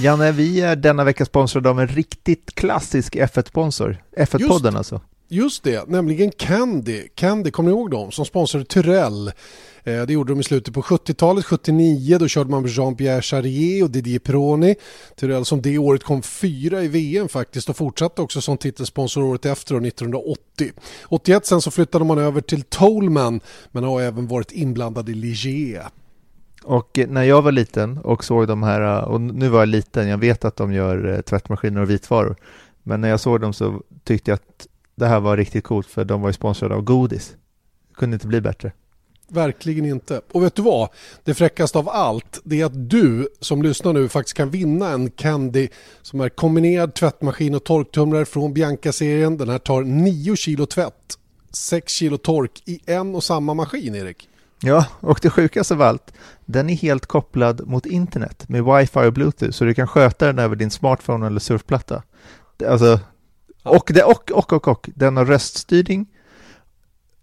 Janne, vi är denna vecka sponsrade av en riktigt klassisk F1-sponsor. F1-podden alltså. Just det, nämligen Candy. Candy, kommer ni ihåg dem? Som sponsrade Tyrell. Eh, det gjorde de i slutet på 70-talet, 79, då körde man med Jean-Pierre Charrier och Didier Pironi. Tyrell som det året kom fyra i VM faktiskt och fortsatte också som titelsponsor året efter, 1980. 81 sen så flyttade man över till Tollman, men har även varit inblandad i Ligier. Och när jag var liten och såg de här, och nu var jag liten, jag vet att de gör eh, tvättmaskiner och vitvaror, men när jag såg dem så tyckte jag att det här var riktigt coolt för de var ju sponsrade av godis. Det kunde inte bli bättre. Verkligen inte. Och vet du vad? Det fräckaste av allt det är att du som lyssnar nu faktiskt kan vinna en Candy som är kombinerad tvättmaskin och torktumlare från Bianca-serien. Den här tar 9 kilo tvätt, 6 kilo tork i en och samma maskin, Erik. Ja, och det sjukaste av allt, den är helt kopplad mot internet med wifi och bluetooth så du kan sköta den över din smartphone eller surfplatta. Alltså, och, det, och, och, och, och, den har röststyrning.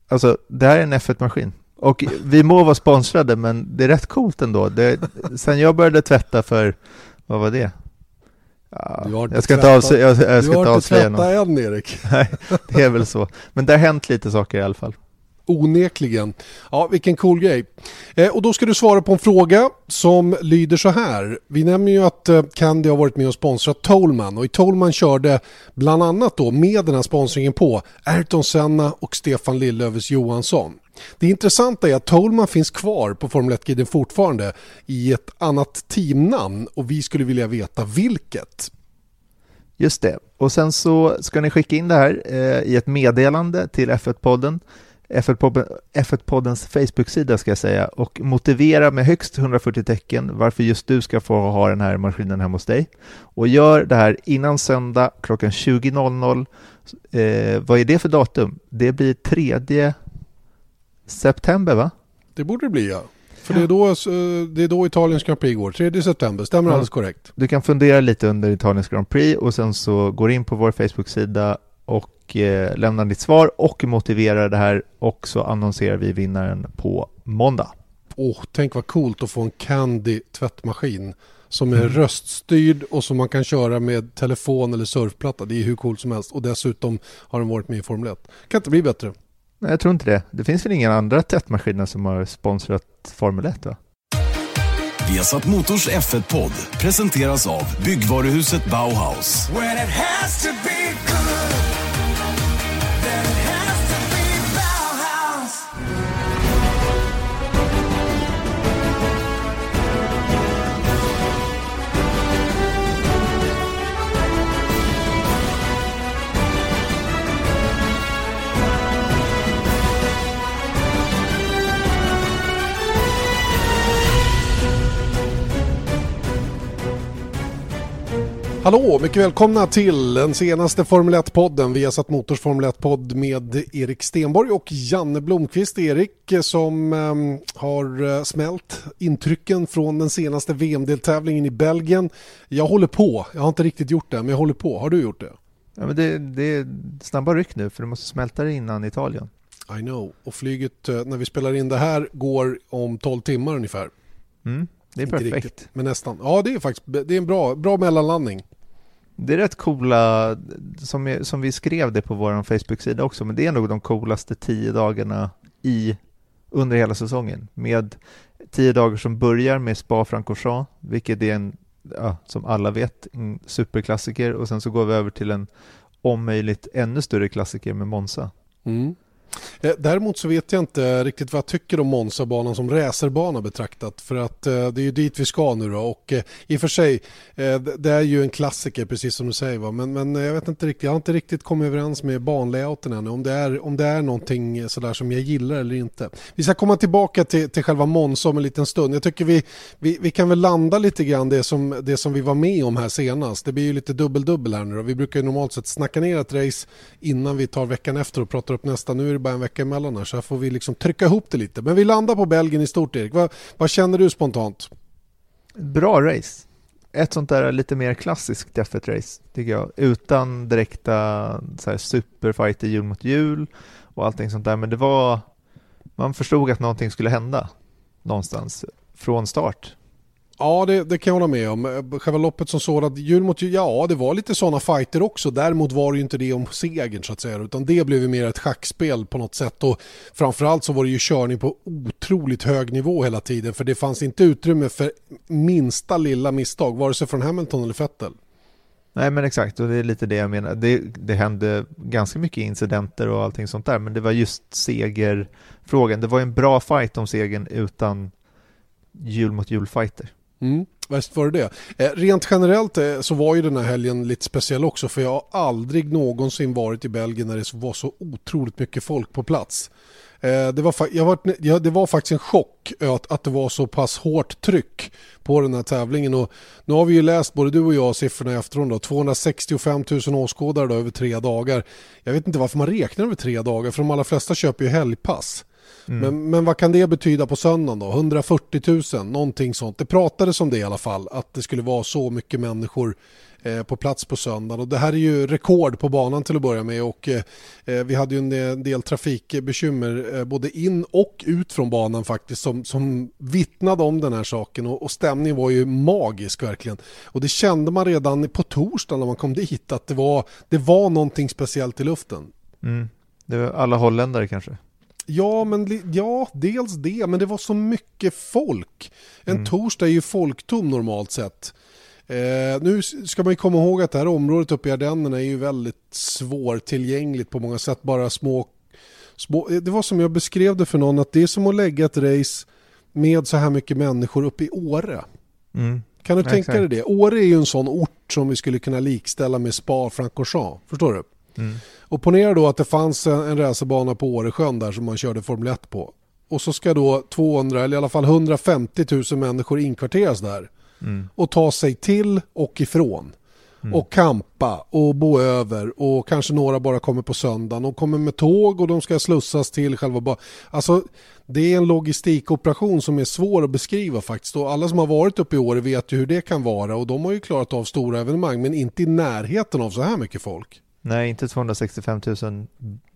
Alltså, det här är en F1-maskin. Och vi må vara sponsrade, men det är rätt coolt ändå. Det, sen jag började tvätta för, vad var det? Ja, jag ska inte avslöja, jag, jag ska du har inte tvättat än Erik. Nej, det är väl så. Men det har hänt lite saker i alla fall. Onekligen. Ja, vilken cool grej. Eh, och då ska du svara på en fråga som lyder så här. Vi nämner ju att eh, Candy har varit med och sponsrat Tollman och i Tollman körde bland annat då med den här sponsringen på Ayrton Senna och Stefan Lillövers Johansson. Det intressanta är att Tollman finns kvar på Formel 1-guiden fortfarande i ett annat teamnamn och vi skulle vilja veta vilket. Just det, och sen så ska ni skicka in det här eh, i ett meddelande till F1-podden F1-poddens Facebook-sida ska jag säga och motivera med högst 140 tecken varför just du ska få ha den här maskinen hemma hos dig. Och gör det här innan söndag klockan 20.00. Eh, vad är det för datum? Det blir 3 september va? Det borde det bli ja. För det är då, eh, det är då Italiens Grand Prix går, 3 september, stämmer ja. alldeles korrekt. Du kan fundera lite under Italiens Grand Prix och sen så går in på vår Facebook-sida och och eh, lämnar ditt svar och motiverar det här och så annonserar vi vinnaren på måndag. Oh, tänk vad coolt att få en Candy tvättmaskin som är mm. röststyrd och som man kan köra med telefon eller surfplatta. Det är hur coolt som helst och dessutom har den varit med i Formel 1. Kan inte bli bättre. Nej, jag tror inte det. Det finns väl inga andra tvättmaskiner som har sponsrat Formel 1 va? Viasat Motors F1-podd presenteras av byggvaruhuset Bauhaus. Hallå, mycket välkomna till den senaste Formel 1-podden. Vi har satt Motors Formel 1-podd med Erik Stenborg och Janne Blomqvist. Erik som um, har eh, smält intrycken från den senaste VM-deltävlingen i Belgien. Jag håller på, jag har inte riktigt gjort det, men jag håller på. Har du gjort det? Ja, men det, det är snabba ryck nu för du måste smälta det innan Italien. I know, och flyget eh, när vi spelar in det här går om 12 timmar ungefär. Mm. Det är perfekt. Riktigt, men nästan. Ja, det är faktiskt det är en bra, bra mellanlandning. Det är rätt coola, som, som vi skrev det på vår Facebook-sida också, men det är nog de coolaste tio dagarna i, under hela säsongen. Med tio dagar som börjar med Spa-Francorchamps, vilket är en, ja, som alla vet, en superklassiker och sen så går vi över till en om möjligt ännu större klassiker med Monza. Mm. Eh, däremot så vet jag inte riktigt vad jag tycker om Monza-banan som racerbana betraktat. För att eh, det är ju dit vi ska nu då. Och eh, i och för sig, det är ju en klassiker precis som du säger. Va? Men, men jag vet inte riktigt, jag har inte riktigt kommit överens med banlayouten ännu. Om det är, om det är någonting sådär som jag gillar eller inte. Vi ska komma tillbaka till, till själva Monza om en liten stund. Jag tycker vi, vi, vi kan väl landa lite grann det som, det som vi var med om här senast. Det blir ju lite dubbel-dubbel här nu då. Vi brukar ju normalt sett snacka ner ett race innan vi tar veckan efter och pratar upp nästa. Nu är det bara en vecka emellan här så här får vi liksom trycka ihop det lite. Men vi landar på Belgien i stort Erik. Vad, vad känner du spontant? Bra race. Ett sånt där lite mer klassiskt F1-race tycker jag. Utan direkta så här, superfighter hjul mot hjul och allting sånt där. Men det var, man förstod att någonting skulle hända någonstans från start. Ja, det, det, kan jag hålla med om. Själva loppet som sådant, jul mot jul, ja det var lite sådana fighter också. Däremot var det ju inte det om segern så att säga, utan det blev ju mer ett schackspel på något sätt. Och framförallt så var det ju körning på otroligt hög nivå hela tiden, för det fanns inte utrymme för minsta lilla misstag, vare sig från Hamilton eller Vettel. Nej men exakt, och det är lite det jag menar. Det, det hände ganska mycket incidenter och allting sånt där, men det var just segerfrågan. Det var en bra fight om segern utan jul mot jul-fighter. Mm. Visst var det det. Eh, rent generellt eh, så var ju den här helgen lite speciell också för jag har aldrig någonsin varit i Belgien när det var så otroligt mycket folk på plats. Eh, det, var, jag var, det var faktiskt en chock att, att det var så pass hårt tryck på den här tävlingen. Och nu har vi ju läst, både du och jag, siffrorna i efterhand. Då, 265 000 åskådare då, över tre dagar. Jag vet inte varför man räknar över tre dagar, för de allra flesta köper ju helgpass. Mm. Men, men vad kan det betyda på söndagen då? 140 000, någonting sånt. Det pratades om det i alla fall, att det skulle vara så mycket människor eh, på plats på söndagen. Och det här är ju rekord på banan till att börja med och eh, eh vi hade ju en del trafikbekymmer eh, både in och ut från banan faktiskt som, som vittnade om den här saken och, och stämningen var ju magisk verkligen. Och det kände man redan på torsdagen när man kom dit att det var, det var någonting speciellt i luften. Mm. Det var alla holländare kanske? Ja, men ja, dels det, men det var så mycket folk. En mm. torsdag är ju folktom normalt sett. Eh, nu ska man ju komma ihåg att det här området uppe i Ardennerna är ju väldigt svårtillgängligt på många sätt. Bara små, små... Det var som jag beskrev det för någon, att det är som att lägga ett race med så här mycket människor uppe i Åre. Mm. Kan du tänka exakt. dig det? Åre är ju en sån ort som vi skulle kunna likställa med Spa-Francorchamps. Förstår du? Mm. Och ponera då att det fanns en, en racerbana på Åresjön där som man körde Formel 1 på. Och så ska då 200 eller i alla fall 150 000 människor inkvarteras där. Mm. Och ta sig till och ifrån. Mm. Och kampa och bo över och kanske några bara kommer på söndagen och kommer med tåg och de ska slussas till själva banan. Alltså det är en logistikoperation som är svår att beskriva faktiskt och alla som har varit uppe i år vet ju hur det kan vara och de har ju klarat av stora evenemang men inte i närheten av så här mycket folk. Nej, inte 265 000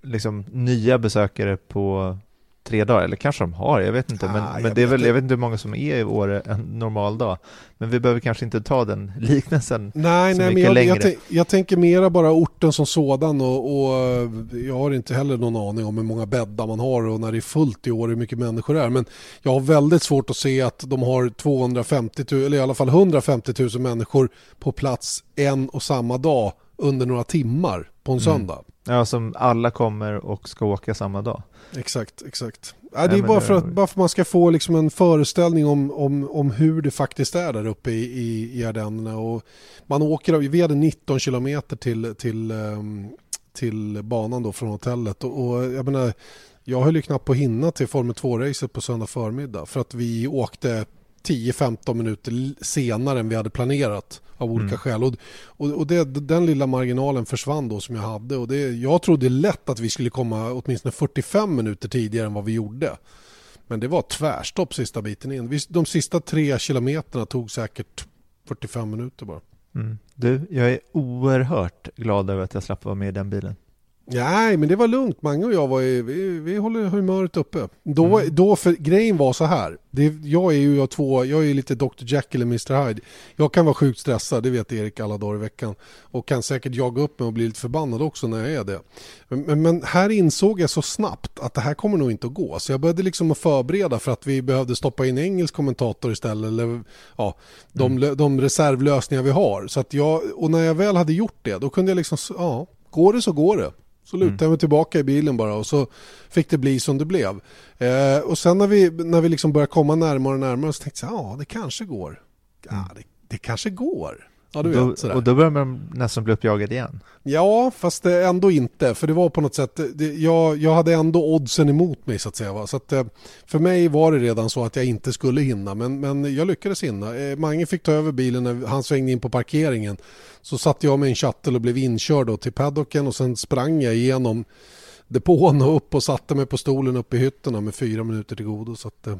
liksom, nya besökare på tre dagar, eller kanske de har, jag vet inte. Men, ah, men det är väl, jag vet inte hur många som är i Åre en normal dag. Men vi behöver kanske inte ta den liknelsen nej, så nej, mycket men jag, längre. Jag, jag, tänker mera bara orten som sådan och, och, jag har inte heller någon aning om hur många bäddar man har och när det är fullt i år hur mycket människor det är. Men jag har väldigt svårt att se att de har 250 000, eller i alla fall 150 000 människor på plats en och samma dag under några timmar på en mm. söndag. Ja, som alla kommer och ska åka samma dag. Exakt, exakt. Ja, det är bara för, att, bara för att man ska få liksom en föreställning om, om, om hur det faktiskt är där uppe i, i, i Ardennerna. Och man åker, vi hade 19 kilometer till, till, ehm, till banan då från hotellet. Och, och jag menar, jag höll ju knappt på att hinna till Formel 2-racet på söndag förmiddag för att vi åkte 10-15 minuter senare än vi hade planerat av olika mm. skäl. Och, och, det, den lilla marginalen försvann då som jag hade. Och det, jag trodde lätt att vi skulle komma åtminstone 45 minuter tidigare än vad vi gjorde. Men det var tvärstopp sista biten in. De sista tre kilometerna tog säkert 45 minuter bara. Mm. Du, jag är oerhört glad över att jag slapp vara med i den bilen. Nej, men det var lugnt. Mange och jag var ju, vi, vi håller humöret uppe. Då, mm. då för grejen var så här. Det, jag är ju jag två, jag är lite Dr. Jekyll och Mr. Hyde. Jag kan vara sjukt stressad, det vet Erik alla dagar i veckan. Och kan säkert jaga upp mig och bli lite förbannad också när jag är det. Men, men, här insåg jag så snabbt att det här kommer nog inte att gå. Så jag började liksom att förbereda för att vi behövde stoppa in engelsk kommentator istället. Eller ja, de, mm. de reservlösningar vi har. Så att jag, och när jag väl hade gjort det, då kunde jag liksom, ja, går det så går det. Så lutade jag mm. mig tillbaka i bilen bara och så fick det bli som det blev. Eh, och sen när vi, när vi liksom började komma närmare och närmare så tänkte jag ja det kanske går. Ja, det, det kanske går. Ja, du vet, sådär. Och då börjar man nästan bli uppjagad igen. Ja, fast ändå inte. För det var på något sätt, det, jag, jag hade ändå oddsen emot mig så att säga. Va? Så att, eh, för mig var det redan så att jag inte skulle hinna. Men, men jag lyckades hinna. Eh, Mange fick ta över bilen när han svängde in på parkeringen. Så satte jag i en shuttle och blev inkörd till paddocken och sen sprang jag igenom depån och upp och satte mig på stolen uppe i hytterna med fyra minuter till godo. Så att, eh,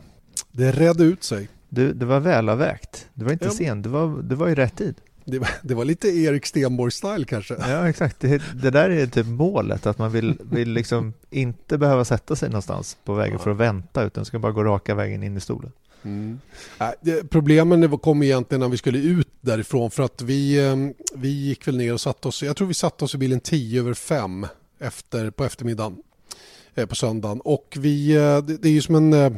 det redde ut sig. Du, det var välavvägt. Det var inte ja. sen, det var, det var i rätt tid. Det var, det var lite Erik Stenborg-style kanske. Ja, exakt. Det, det, där är typ målet, att man vill, vill liksom inte behöva sätta sig någonstans på vägen ja. för att vänta, utan ska bara gå raka vägen in i stolen. Mm. problemen kom egentligen när vi skulle ut därifrån för att vi, ehm, vi gick väl ner och satte oss, jag tror vi satte oss i bilen 10 över 5 efter, på eftermiddagen eh, på söndagen och vi, eh, det, är ju som en, eh,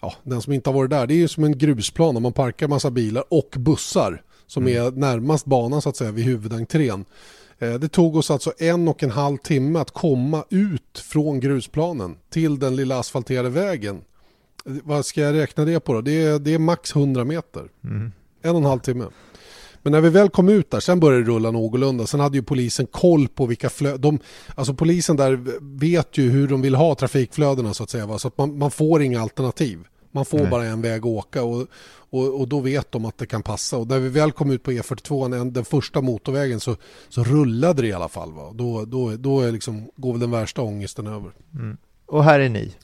ja den som inte har varit där, det är ju som en grusplan där man parkar massa bilar och bussar som mm. är närmast banan så att säga vid huvudentrén. Det tog oss alltså en och en halv timme att komma ut från grusplanen till den lilla asfalterade vägen vad ska jag räkna det på då? Det är, det är max 100 meter. Mm. En och en halv timme. Men när vi väl kom ut där, sen började det rulla någorlunda. Sen hade ju polisen koll på vilka flöden. Alltså polisen där vet ju hur de vill ha trafikflödena så att säga. Va? Så att man, man får inga alternativ. Man får Nej. bara en väg att åka och, och, och, då vet de att det kan passa. Och när vi väl kom ut på E42, den första motorvägen, så, så rullade det i alla fall. Va? Då, då, då är liksom, går väl den värsta ångesten över. Mm. Och här är ni?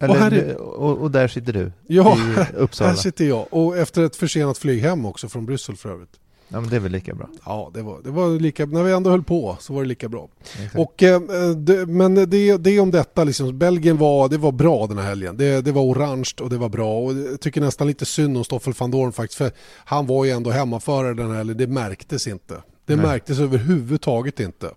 Eller, och, här och, och, där sitter du ja, i Uppsala. här sitter jag. Och efter ett försenat flyg hem också från Bryssel för övrigt. Ja, men det är väl lika bra? Ja, det var, det var lika, när vi ändå höll på så var det lika bra. Och, eh, det, men det, det om detta, liksom, Belgien var, det var bra den här helgen. Det, det var orange och det var bra. Och jag tycker nästan lite synd om Stoffel van Dorn faktiskt, för han var ju ändå hemmaförare den här helgen. Det märktes inte. Det Nej. märktes överhuvudtaget inte.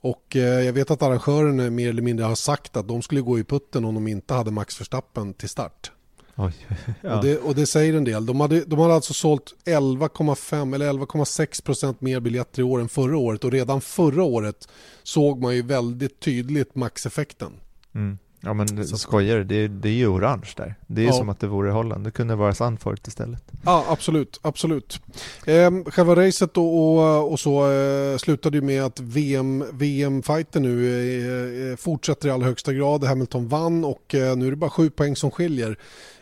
Och eh, jag vet att arrangören mer eller mindre har sagt att de skulle gå i putten om de inte hade Max Verstappen till start. Oj, ja. och, det, och, det, säger en del. De hade, de hade alltså sålt 11,5 eller 11,6 procent mer biljetter i år än förra året och redan förra året såg man ju väldigt tydligt Max-effekten. Mm. Ja men så. skojar det, det är ju orange där. Det är ja. som att det vore Holland. Det kunde vara Sandfort istället. Ja absolut, absolut. Eh, själva racet och, och, och så eh, slutade ju med att VM, VM-fighten nu eh, eh, fortsätter i allra högsta grad. Hamilton vann och eh, nu är det bara sju poäng som skiljer.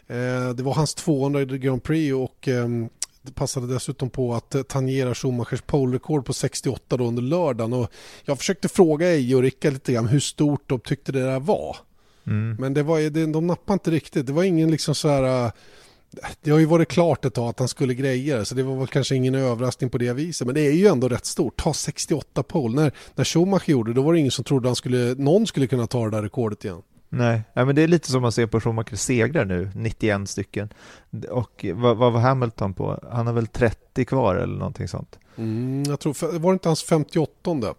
Eh, det var hans 200 i Grand Prix och ehm, det passade dessutom på att tangera Schumachers pole-rekord på 68 då under lördagen. Och jag försökte fråga Eje och Rickard lite grann hur stort de tyckte det där var. Mm. Men det var, de nappade inte riktigt. Det var ingen liksom så här... Äh, det har ju varit klart ett tag att han skulle greja så det var väl kanske ingen överraskning på det viset. Men det är ju ändå rätt stort. Ta 68 pole. När, när Schumacher gjorde det, då var det ingen som trodde att skulle, någon skulle kunna ta det där rekordet igen. Nej, men det är lite som man ser på Schumachers segrar nu, 91 stycken. Och vad, vad, var Hamilton på? Han har väl 30 kvar eller någonting sånt? Mm, jag tror, var det inte hans 58?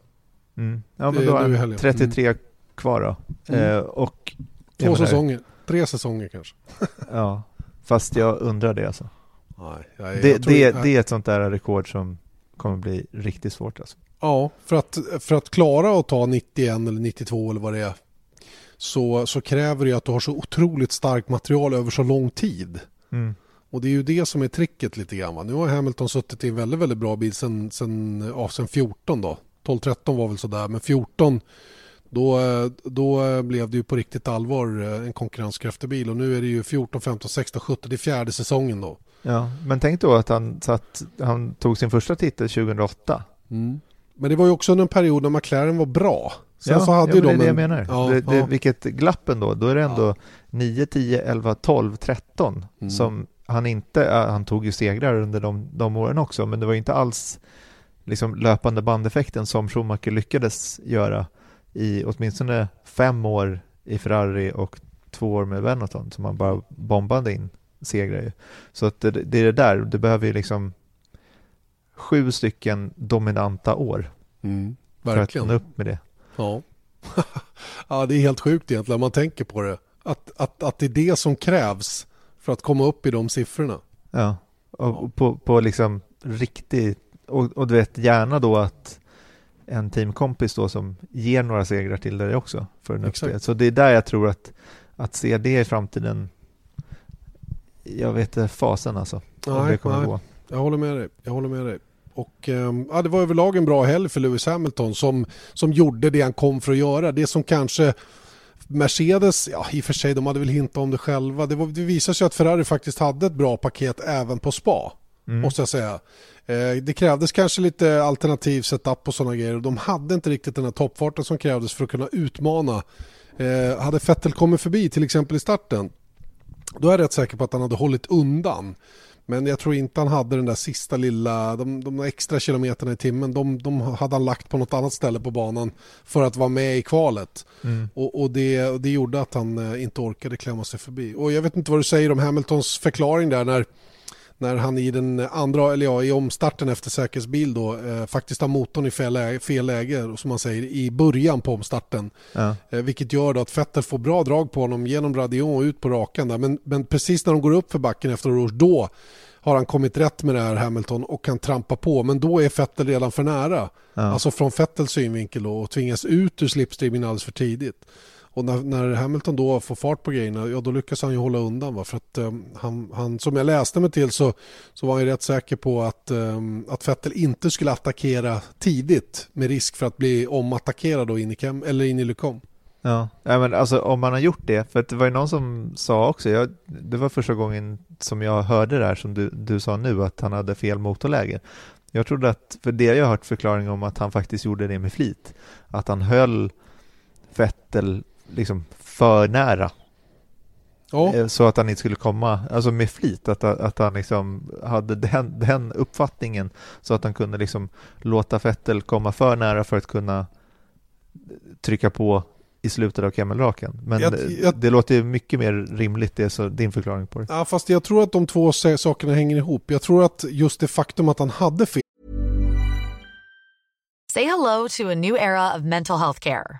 Mm. Ja, men då har han 33 mm kvar då. Mm. Eh, och, Två menar, säsonger, tre säsonger kanske. ja, fast jag undrar det alltså. Nej, jag, det, jag det, jag, det är ett sånt där rekord som kommer bli riktigt svårt alltså. Ja, för att, för att klara att ta 91 eller 92 eller vad det är så, så kräver det att du har så otroligt starkt material över så lång tid. Mm. Och det är ju det som är tricket lite grann. Va? Nu har Hamilton suttit i en väldigt, väldigt bra bil sen, sen, ja, sen 14 då. 12-13 var väl sådär, men 14 då, då blev det ju på riktigt allvar eh, en konkurrenskraftig bil och nu är det ju 14, 15, 16, 17, det är fjärde säsongen då. Ja, men tänk då att han, satt, han tog sin första titel 2008. Mm. Men det var ju också under en period när McLaren var bra. Sen ja, så hade ja, det är det jag menar. Ja, det, det, ja. Vilket glapp ändå. Då är det ändå ja. 9, 10, 11, 12, 13 mm. som han inte, han tog ju segrar under de, de åren också, men det var inte alls liksom löpande bandeffekten som Schumacher lyckades göra i åtminstone fem år i Ferrari och två år med Benetton som man bara bombade in segrar Så att det, det är det där, det behöver ju liksom sju stycken dominanta år mm, för att nå upp med det. Ja. ja, det är helt sjukt egentligen man tänker på det. Att, att, att det är det som krävs för att komma upp i de siffrorna. Ja, och. På, på liksom riktigt, och, och du vet gärna då att en teamkompis då som ger några segrar till dig också för en uppspel. Så det är där jag tror att, att se det i framtiden, jag vet fasen alltså. Nej, det kommer nej. Gå. Jag håller med dig. Jag håller med dig. Och, ehm, ja, det var överlag en bra helg för Lewis Hamilton som, som gjorde det han kom för att göra. Det som kanske Mercedes, ja i och för sig de hade väl hintat om det själva. Det, var, det visade sig att Ferrari faktiskt hade ett bra paket även på spa. Mm. Måste jag säga. Eh, det krävdes kanske lite alternativ setup och sådana grejer. De hade inte riktigt den här toppfarten som krävdes för att kunna utmana. Eh, hade Vettel kommit förbi till exempel i starten då är jag rätt säker på att han hade hållit undan. Men jag tror inte han hade den där sista lilla, de, de extra kilometerna i timmen, de, de hade han lagt på något annat ställe på banan för att vara med i kvalet. Mm. Och, och det, det gjorde att han eh, inte orkade klämma sig förbi. Och jag vet inte vad du säger om Hamiltons förklaring där när när han i den andra, eller ja, i omstarten efter säkerhetsbil då eh, faktiskt har motorn i fel läge, fel läge, som man säger, i början på omstarten. Ja. Eh, vilket gör då att Vettel får bra drag på honom genom radion och ut på rakan där. Men, men precis när de går upp för backen efter Rouge, då har han kommit rätt med det här Hamilton och kan trampa på. Men då är Vettel redan för nära. Ja. Alltså från Vettels synvinkel då, och tvingas ut ur slipstreamen alldeles för tidigt. Och när, när, Hamilton då får fart på grejerna, ja då lyckas han ju hålla undan. Va? För att um, han, han, som jag läste mig till så, så var han ju rätt säker på att, um, att Vettel inte skulle attackera tidigt med risk för att bli omattackerad då in i, Kem, eller in i Lucom. Ja, men alltså om man har gjort det, för det var ju någon som sa också, jag, det var första gången som jag hörde det här som du, du sa nu, att han hade fel motorläge. Jag trodde att, för det jag har hört förklaring om att han faktiskt gjorde det med flit, att han höll Vettel liksom för nära. Oh. Så att han inte skulle komma, alltså med flit, att, att han liksom hade den, den uppfattningen så att han kunde liksom låta Fettel komma för nära för att kunna trycka på i slutet av Kemmelraken. Men jag, jag, det låter mycket mer rimligt, det är så din förklaring på det. Ja, fast jag tror att de två sakerna hänger ihop. Jag tror att just det faktum att han hade fel. Say hello to a new era of mental health care.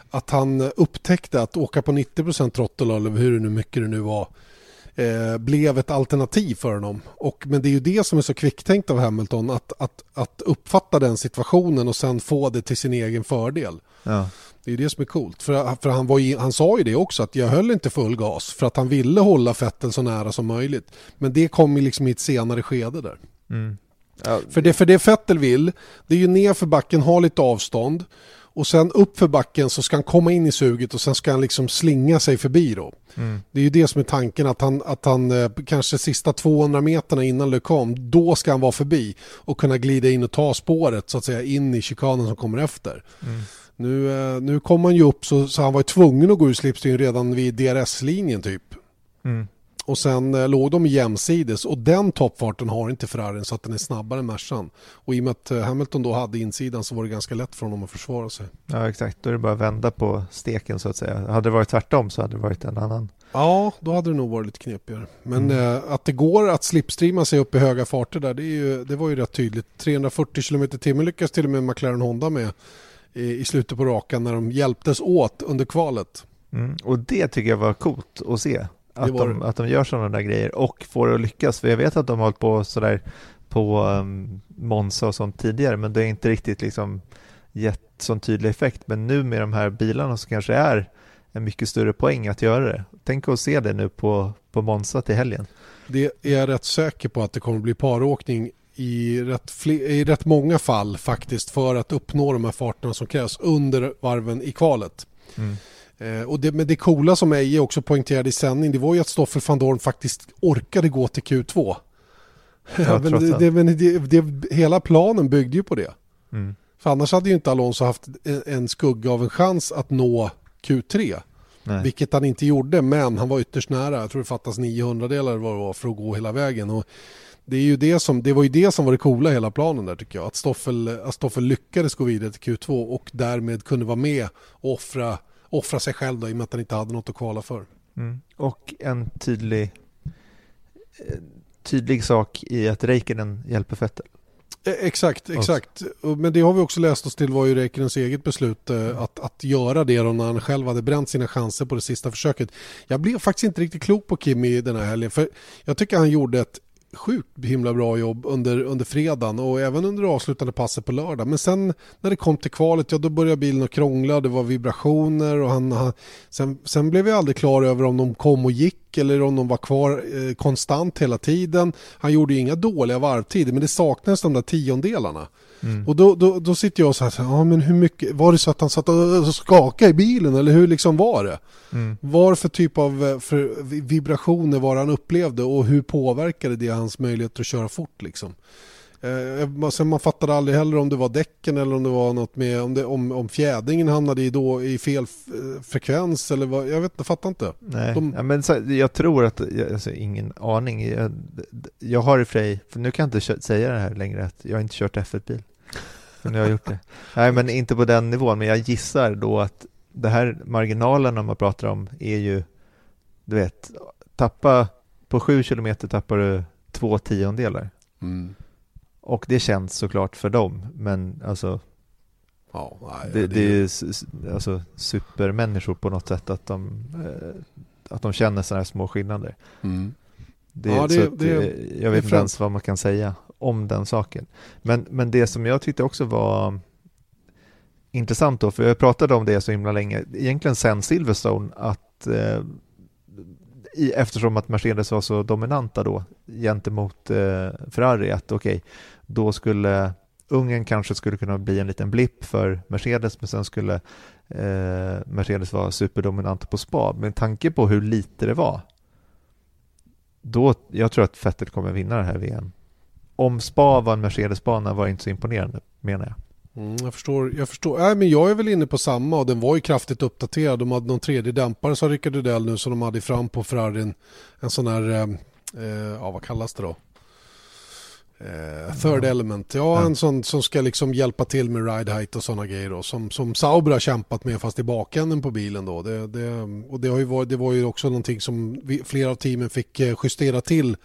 att han upptäckte att åka på 90% trottel eller hur nu mycket det nu var eh, blev ett alternativ för honom. Och, men det är ju det som är så kvicktänkt av Hamilton att, att, att uppfatta den situationen och sen få det till sin egen fördel. Ja. Det är det som är coolt. För, för han, var, han sa ju det också att jag höll inte full gas för att han ville hålla fetten så nära som möjligt. Men det kom ju liksom i ett senare skede där. Mm. Ja. För, det, för det Fettel vill, det är ju ner för backen, ha lite avstånd och sen upp för backen så ska han komma in i suget och sen ska han liksom slinga sig förbi då. Mm. Det är ju det som är tanken att han, att han eh, kanske sista 200 meterna innan Le kom, då ska han vara förbi och kunna glida in och ta spåret så att säga in i chikanen som kommer efter. Mm. Nu, eh, nu kom han ju upp så, så han var tvungen att gå ur slipstream redan vid DRS-linjen typ. Mm. Och sen eh, låg de jämsides och den toppfarten har inte Ferrarin så att den är snabbare än Mercan. Och i och med att eh, Hamilton då hade insidan så var det ganska lätt för honom att försvara sig. Ja exakt, då är det bara att vända på steken så att säga. Hade det varit tvärtom så hade det varit en annan. Ja, då hade det nog varit lite knepigare. Men mm. eh, att det går att slipstreama sig upp i höga farter där, det, ju, det var ju rätt tydligt. 340 km h lyckas till och med McLaren Honda med i, i slutet på rakan när de hjälptes åt under kvalet. Mm. Och det tycker jag var coolt att se. Att de, att de gör sådana där grejer och får det att lyckas. För jag vet att de har hållit på sådär på um, Monza och sånt tidigare, men det är inte riktigt liksom gett sån tydlig effekt. Men nu med de här bilarna så kanske det är en mycket större poäng att göra det. Tänk att se det nu på, på Monza till helgen. Det är jag rätt säker på att det kommer bli paråkning i rätt, i rätt många fall faktiskt för att uppnå de här farterna som krävs under varven i kvalet. Mm. Eh, och det, men det coola som Eje också poängterade i sändning det var ju att Stoffel van Dorn faktiskt orkade gå till Q2. Ja, men det, det, men det, hela planen byggde ju på det. Mm. För annars hade ju inte Alonso haft en, en skugga av en chans att nå Q3. Nej. Vilket han inte gjorde, men han var ytterst nära. Jag tror det fattas 900 delar vad det var för att gå hela vägen. Och det, är ju det, som, det var ju det som var det coola i hela planen där tycker jag. Att Stoffel, att Stoffel lyckades gå vidare till Q2 och därmed kunde vara med och offra offra sig själv då, i och med att han inte hade något att kvala för. Mm. Och en tydlig, eh, tydlig sak i att Räikkönen hjälper Vettel. Eh, exakt, exakt. Men det har vi också läst oss till var ju Räikkönens eget beslut eh, att, att göra det då när han själv hade bränt sina chanser på det sista försöket. Jag blev faktiskt inte riktigt klok på Kimi den här helgen för jag tycker han gjorde ett sjukt himla bra jobb under, under fredagen och även under avslutande passet på lördag. Men sen när det kom till kvalet, ja då började bilen att krångla, det var vibrationer och han, han sen, sen blev vi aldrig klar över om de kom och gick eller om de var kvar eh, konstant hela tiden. Han gjorde ju inga dåliga varvtider men det saknades de där tiondelarna. Mm. Och då, då, då sitter jag och säger, ja men hur mycket, var det så att han satt och skakade i bilen eller hur liksom var det? Mm. Vad för typ av eh, för vibrationer var han upplevde och hur påverkade det hans möjligheter att köra fort liksom? Eh, sen man fattade aldrig heller om det var däcken eller om det var något med om, det, om, om fjädringen hamnade i, då, i fel eh, frekvens eller vad, jag vet inte, fattar inte. Nej, De... ja, men så, jag tror att, alltså, ingen aning. Jag, jag har i för för nu kan jag inte säga det här längre, att jag har inte kört F1-bil. Men jag har gjort det. Nej, men inte på den nivån, men jag gissar då att det här marginalerna man pratar om är ju, du vet, tappa på sju kilometer tappar du två tiondelar. Mm. Och det känns såklart för dem, men alltså ja, nej, det, det, det, är ju alltså, supermänniskor på något sätt att de, eh, att de känner sådana här små skillnader. Mm. Det, ja, det, det, eh, jag vet inte ens vad man kan säga om den saken. Men, men det som jag tyckte också var intressant då, för jag pratade om det så himla länge, egentligen sen Silverstone, att eh, i, eftersom att Mercedes var så dominanta då gentemot eh, Ferrari, att okej, okay, då skulle Ungern kanske skulle kunna bli en liten blipp för Mercedes, men sen skulle eh, Mercedes vara superdominant på spa. Med tanke på hur lite det var, då, jag tror att Vettel kommer vinna det här VM. Om spa var en Mercedes-bana var inte så imponerande, menar jag. Mm, jag förstår. Jag, förstår. Nej, men jag är väl inne på samma och den var ju kraftigt uppdaterad. De hade någon tredje dämpare sa Rickard Rydell nu som de hade fram på Ferrarin. En sån här, eh, eh, ja vad kallas det då? Eh, third element, ja, ja, en sån som ska liksom hjälpa till med ride height och sådana grejer då, som, som Sauber har kämpat med fast i bakänden på bilen då. Det, det, och det, har ju varit, det var ju också någonting som vi, flera av teamen fick eh, justera till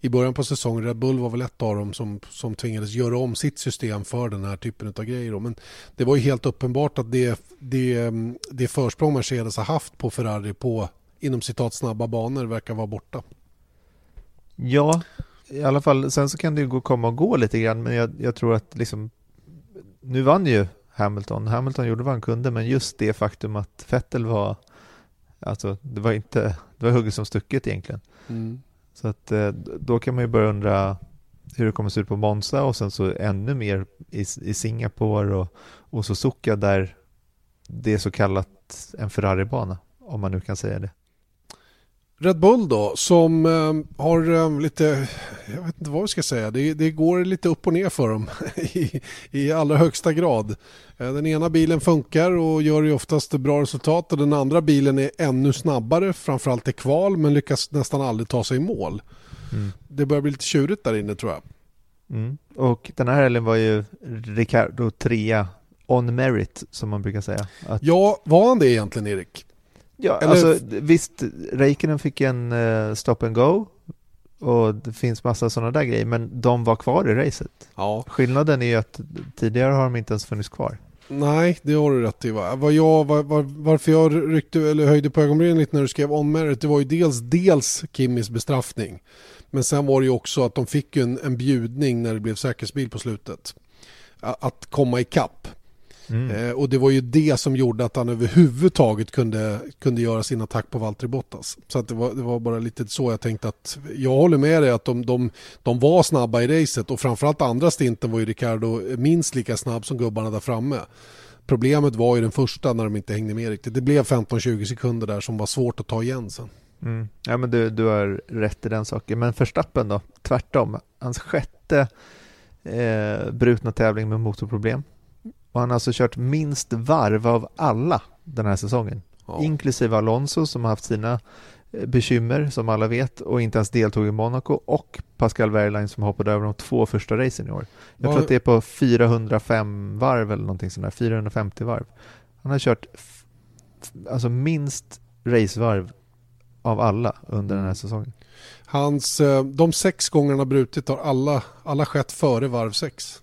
i början på säsongen. Red Bull var väl ett av dem som, som tvingades göra om sitt system för den här typen av grejer. Då. Men det var ju helt uppenbart att det, det, det försprång Mercedes har haft på Ferrari på inom citat snabba banor verkar vara borta. Ja, i alla fall, sen så kan det ju gå, komma och gå lite grann, men jag, jag tror att liksom, nu vann ju Hamilton. Hamilton gjorde vad han kunde, men just det faktum att Vettel var, alltså det var inte, det var hugget som stucket egentligen. Mm. Så att eh, då kan man ju börja undra hur det kommer se ut på Monza och sen så ännu mer i, i Singapore och, och Suzuka där det är så kallat en Ferrari-bana, om man nu kan säga det. Red Bull då, som eh, har eh, lite, jag vet inte vad vi ska säga, det, det går lite upp och ner för dem i, i allra högsta grad. Eh, den ena bilen funkar och gör ju oftast bra resultat och den andra bilen är ännu snabbare, framförallt i kval, men lyckas nästan aldrig ta sig i mål. Mm. Det börjar bli lite tjurigt där inne tror jag. Mm. Och den här helgen var ju Ricardo trea on merit som man brukar säga. Att... Ja, var han det egentligen Erik? Ja, Eller... alltså visst, Räikkönen fick en uh, stop and go och det finns massa sådana där grejer, men de var kvar i racet. Ja. Skillnaden är ju att tidigare har de inte ens funnits kvar. Nej, det har du rätt i. Va? Vad jag, var, var, varför jag ryckte, eller höjde på ögonbrynen lite när du skrev om det var ju dels, dels Kimmys bestraffning. Men sen var det ju också att de fick en, en bjudning när det blev säkerhetsbil på slutet. Att komma ikapp. Mm. Eh, och det var ju det som gjorde att han överhuvudtaget kunde, kunde göra sin attack på Valtteri Bottas. Så det, var, det var bara lite så jag tänkte att jag håller med dig att de, de, de var snabba i racet och framförallt andra stinten var ju Ricardo minst lika snabb som gubbarna där framme. Problemet var ju den första när de inte hängde med riktigt. Det blev 15-20 sekunder där som var svårt att ta igen sen. Mm. Ja men du, du har rätt i den saken. Men Verstappen då? Tvärtom. Hans sjätte eh, brutna tävling med motorproblem. Och han har alltså kört minst varv av alla den här säsongen. Ja. Inklusive Alonso som har haft sina eh, bekymmer som alla vet och inte ens deltog i Monaco och Pascal Wehrlein som hoppade över de två första racen i år. Jag Var... tror att det är på 405 varv eller någonting sånt där, 450 varv. Han har kört alltså minst racevarv av alla under den här säsongen. Hans, eh, de sex gångerna brutit har alla, alla skett före varv sex.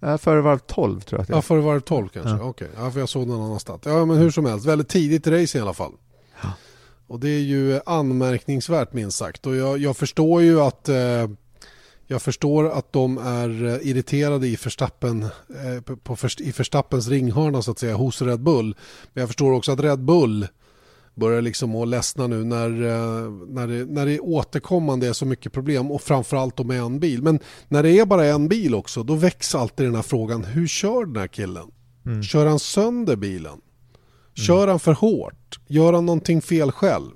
Ja, före varv 12 tror jag att det är. Ja, före varv 12 kanske. Ja. Okej, ja, för jag såg någon annanstans. Ja, men hur som helst. Väldigt tidigt race i alla fall. Ja. Och det är ju anmärkningsvärt minst sagt. Och jag, jag förstår ju att eh, jag förstår att de är eh, irriterade i Verstappen, eh, på, på, i Verstappens ringhörna så att säga hos Red Bull. Men jag förstår också att Red Bull börjar liksom att ledsna nu när, eh, när, det, när det återkommande är så mycket problem och framförallt med en bil. Men när det är bara en bil också då väcks alltid den här frågan hur kör den här killen? Mm. Kör han sönder bilen? Kör han för hårt? Gör han någonting fel själv?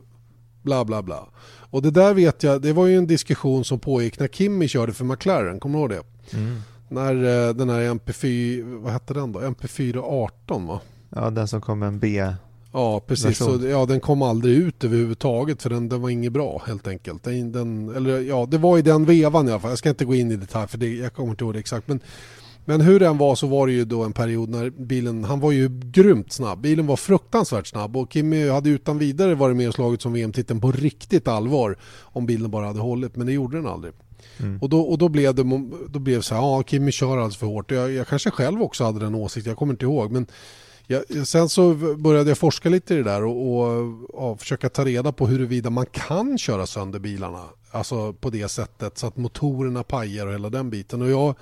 Bla bla bla. Och det där vet jag, det var ju en diskussion som pågick när Kimi körde för McLaren, kommer du ihåg det? Mm. När eh, den här MP4, vad hette den då? MP418 va? Ja, den som kom med en B. Ja, precis. Så, ja, den kom aldrig ut överhuvudtaget för den, den var inget bra helt enkelt. Den, den, eller, ja, det var i den vevan i alla fall. Jag ska inte gå in i detalj för det, jag kommer inte ihåg det exakt. Men, men hur den var så var det ju då en period när bilen, han var ju grymt snabb. Bilen var fruktansvärt snabb och Kimi hade utan vidare varit med och slagit som VM-titeln på riktigt allvar om bilen bara hade hållit, men det gjorde den aldrig. Mm. Och, då, och då blev det då blev så här, ja Kimi kör alldeles för hårt. Jag, jag kanske själv också hade den åsikten, jag kommer inte ihåg. Men jag, sen så började jag forska lite i det där och, och och försöka ta reda på huruvida man kan köra sönder bilarna. Alltså på det sättet så att motorerna pajar och hela den biten. Och jag,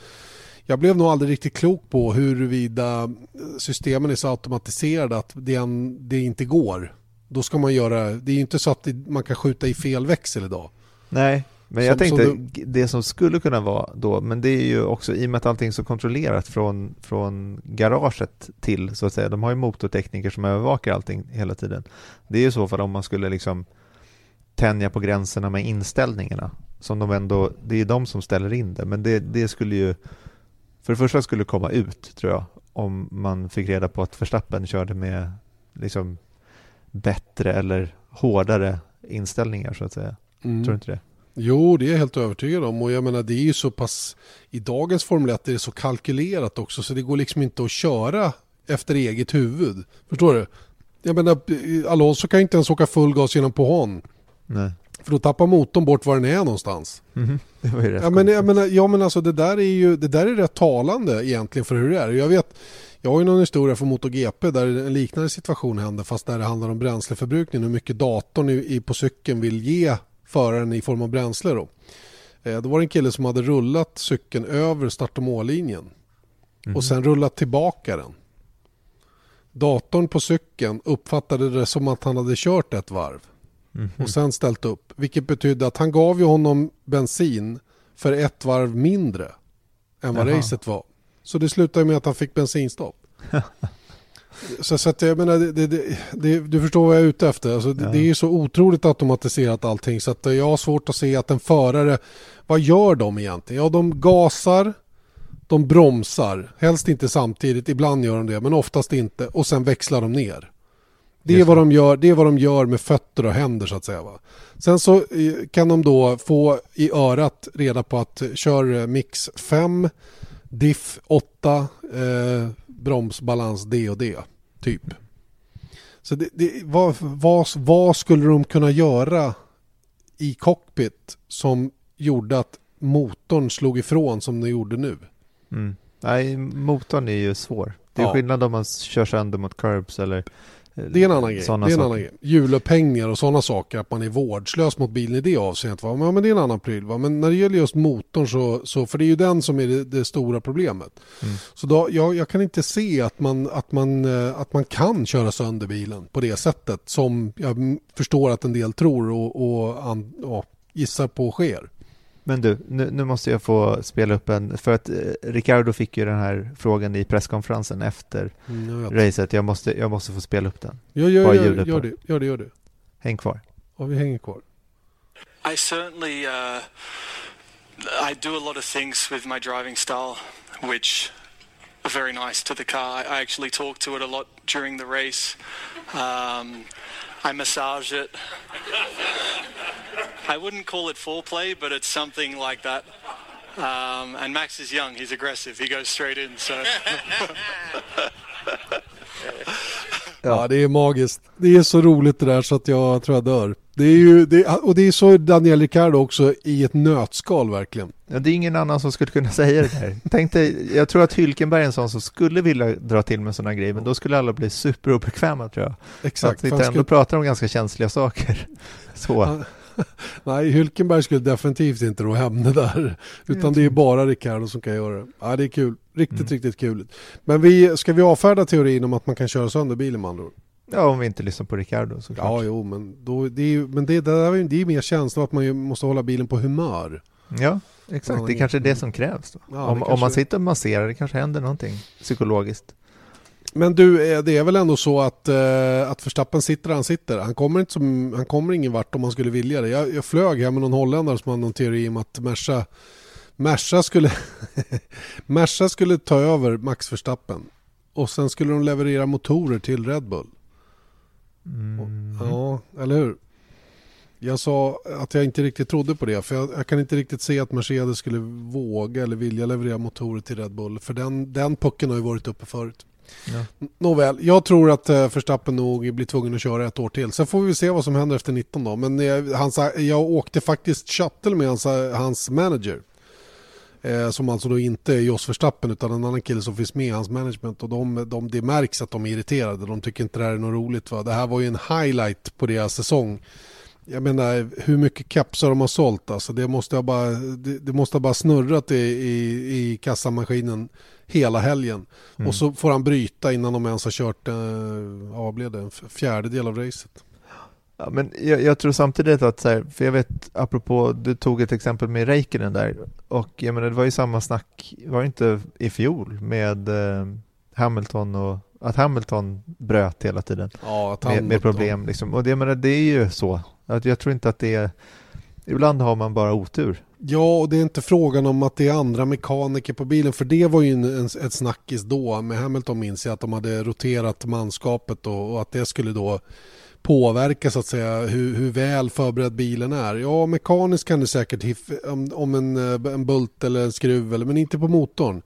jag blev nog aldrig riktigt klok på huruvida systemen är så automatiserade att det, en, det inte går. Då ska man göra, det är ju inte så att det, man kan skjuta i fel växel idag. Nej, men jag Som- som tänkte det som skulle kunna vara då, men det är ju också i och med att allting är så kontrollerat från, från garaget till så att säga. De har ju motortekniker som övervakar allting hela tiden. Det är ju så fall om man skulle liksom tänja på gränserna med inställningarna. Som de ändå, det är ju de som ställer in det, men det, det skulle ju för det första skulle komma ut tror jag om man fick reda på att Verstappen körde med liksom bättre eller hårdare inställningar så att säga. Mm. Tror du inte det? Jo, det är jag helt övertygad om. Och jag menar, det är ju så pass... I dagens Formel 1 är det så kalkylerat också så det går liksom inte att köra efter eget huvud. Förstår du? Jag menar, Alonso kan ju inte ens åka full gas genom på hon. Nej. För då tappar motorn bort var den är någonstans. Mhm. Det var ju rätt Ja men, jag menar, ja, men alltså det där är ju det där är rätt talande egentligen för hur det är. Jag vet, jag har ju någon historia från MotoGP där en liknande situation hände fast där det handlar om bränsleförbrukning hur mycket datorn i, i, på cykeln vill ge föraren i form av bränsle då. Eh, då var det en kille som hade rullat cykeln över start och mållinjen Mhm. och sen rullat tillbaka den. Datorn på cykeln uppfattade det som att han hade kört ett varv Mhm. och sen ställt upp. Vilket betydde att han gav ju honom bensin för ett varv mindre än vad Jaha. racet var. Så det slutade med att han fick bensinstopp. så, så att jag menar, det, det, det, du förstår vad jag är ute efter. Alltså, det, Ja. det är ju så otroligt automatiserat allting så att jag har svårt att se att en förare, vad gör de egentligen? Ja, de gasar, de bromsar, helst inte samtidigt, ibland gör de det, men oftast inte och sen växlar de ner. Det är, Just vad de gör, det är vad de gör med fötter och händer så att säga. Va? Sen så eh, kan de då få i örat reda på att eh, kör eh, mix 5, diff 8, eh, bromsbalans D och D. Typ. Så det, det, vad, vad, vad skulle de kunna göra i cockpit som gjorde att motorn slog ifrån som den gjorde nu? Mm. Nej, motorn är ju svår. Det är Ja. skillnad om man kör sönder mot curbs eller Det är en annan grej. det är en saker. annan grej. Hjulupphängningar och sådana saker, att man är vårdslös mot bilen i det avseendet. Va? Men, det är en annan pryl. Va? Men när det gäller just motorn så, så för det är ju den som är det, det stora problemet. Mm. Så då, jag, jag kan inte se att man, att, man, eh, att man kan köra sönder bilen på det sättet som jag förstår att en del tror och, och an, ja, gissar på sker. Men du, nu, nu måste jag få spela upp en, för att eh, Ricardo fick ju den här frågan i presskonferensen efter Mm, jag racet. Jag måste, jag måste få spela upp den. Gör, gör, Bara gör, gör, det, gör det, gör det. Häng kvar. Ja, vi hänger kvar. I certainly uh, I do a lot of things with my driving style, which are very nice to the car. I actually talk to it a lot during the race. Um, I massage it. I wouldn't call it foreplay, but it's something like that. Um, and Max is young; he's aggressive. He goes straight in. So Ja. det är magiskt. Det är så roligt det där så att jag tror jag dör. Det är ju, det, och det är så Daniel Ricciardo också i ett nötskal verkligen. Ja, det är ingen annan som skulle kunna säga det där. Tänk dig, jag tror att Hylkenberg är en sån som skulle vilja dra till med sådana grejer, men då skulle alla bli superobekväma tror jag. Exakt. Att vi ändå skulle... pratar om ganska känsliga saker. Så. Nej, Hylkenberg skulle definitivt inte ro hem det där. Utan det är bara Ricardo som kan göra det. Ja, det är kul. Riktigt, mm. riktigt kul. Men vi, ska vi avfärda teorin om att man kan köra sönder bilen med andra ord? Ja, om vi inte lyssnar på Ricardo såklart. Ja, jo, men, då, det är, men det, det, är, det är mer känsla att man måste hålla bilen på humör. Ja, exakt. Det är kanske är det som krävs. Ja, om, kanske... om man sitter och masserar, det kanske händer någonting psykologiskt. Men du, eh, det är väl ändå så att, uh, att Verstappen sitter där han sitter. Han kommer, inte som, han kommer ingen vart om han skulle vilja det. Jag, jag flög hem med någon holländare som hade någon teori om att Merca, Merca, skulle, Merca skulle ta över Max Verstappen. Och sen skulle de leverera motorer till Red Bull. Mm. Ja, eller hur? Jag sa att jag inte riktigt trodde på det. För jag, jag, kan inte riktigt se att Mercedes skulle våga eller vilja leverera motorer till Red Bull. För den, den pucken har ju varit uppe förut. Ja. Nåväl, jag tror att uh, Verstappen nog blir tvungen att köra ett år till. Sen får vi se vad som händer efter 19 då. Men jag, eh, jag åkte faktiskt shuttle med hans, eh, hans manager. Eh, som alltså då inte är Jos Verstappen utan en annan kille som finns med i hans management. Och de, de, det märks att de är irriterade. De tycker inte det här är något roligt. Va? Det här var ju en highlight på deras säsong. Jag menar hur mycket kepsar de har sålt. Alltså, det, måste ha bara, det, det måste ha bara snurrat i, i, i kassamaskinen hela helgen. Mm. Och så får han bryta innan de ens har kört, eh, ja, blev det, en fjärdedel av racet. Ja, men jag, jag, tror samtidigt att, så här, för jag vet, apropå, du tog ett exempel med Räikkönen där, och jag menar, det var ju samma snack, var det inte i fjol med eh, Hamilton och att Hamilton bröt hela tiden ja, med, med, problem. Liksom. Och det, jag menar, det är ju så, att jag tror inte att det är, ibland har man bara otur. Ja, och det är inte frågan om att det är andra mekaniker på bilen. För det var ju en, en, ett snackis då. Med Hamilton minns jag att de hade roterat manskapet och, och att det skulle då påverka så att säga hur, hur, väl förberedd bilen är. Ja, mekaniskt kan det säkert om, om en, eh, en bult eller en skruv, eller, men inte på motorn.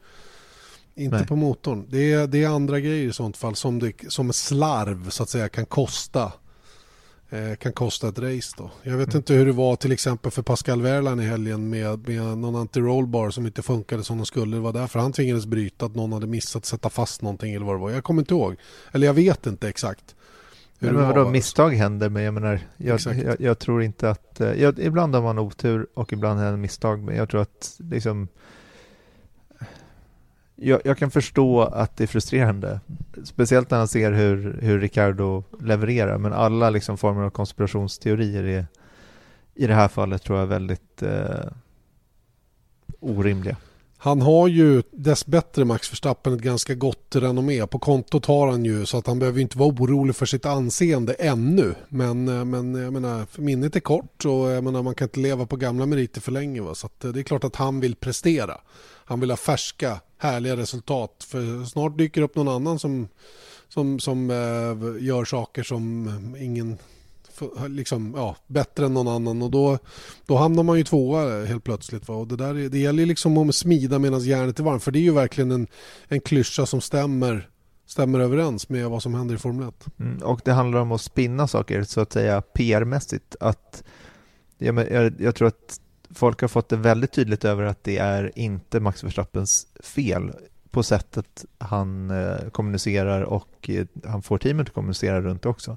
Inte Nej. på motorn. Det är, det är andra grejer i sånt fall som, det, som slarv så att säga kan kosta Eh, kan kosta ett race då. Jag vet mm. inte hur det var till exempel för Pascal Wehrlein i helgen med, med någon anti-rollbar som inte funkade som den skulle. Det var därför han tvingades bryta att någon hade missat sätta fast någonting eller vad det var. Jag kommer inte ihåg. Eller jag vet inte exakt. Hur men vadå, misstag händer men jag menar, jag, jag, jag tror inte att, eh, jag, ibland har man otur och ibland händer misstag men jag tror att liksom jag, jag, kan förstå att det är frustrerande. Speciellt när han ser hur, hur Ricardo levererar. Men alla liksom former av konspirationsteorier är i det här fallet tror jag väldigt eh, orimliga. Han har ju dessbättre Max Verstappen ett ganska gott renommé. På kontot har han ju så att han behöver inte vara orolig för sitt anseende ännu. Men, eh, men eh, jag menar, minnet är kort och eh, jag menar, man kan inte leva på gamla meriter för länge. Va? Så det är klart att han vill prestera. Han vill ha färska härliga resultat. För snart dyker upp någon annan som, som, som äh, gör saker som ingen liksom, ja, bättre än någon annan och då, då hamnar man ju tvåa helt plötsligt. Va? Och det, där, det gäller liksom att smida medan järnet är varmt för det är ju verkligen en, en klyscha som stämmer stämmer överens med vad som händer i Formel 1. Mm, och det handlar om att spinna saker så att säga PR-mässigt. Att, jag, jag, jag tror att folk har fått det väldigt tydligt över att det är inte Max Verstappens fel på sättet han eh, kommunicerar och eh, han får teamet att kommunicera runt också.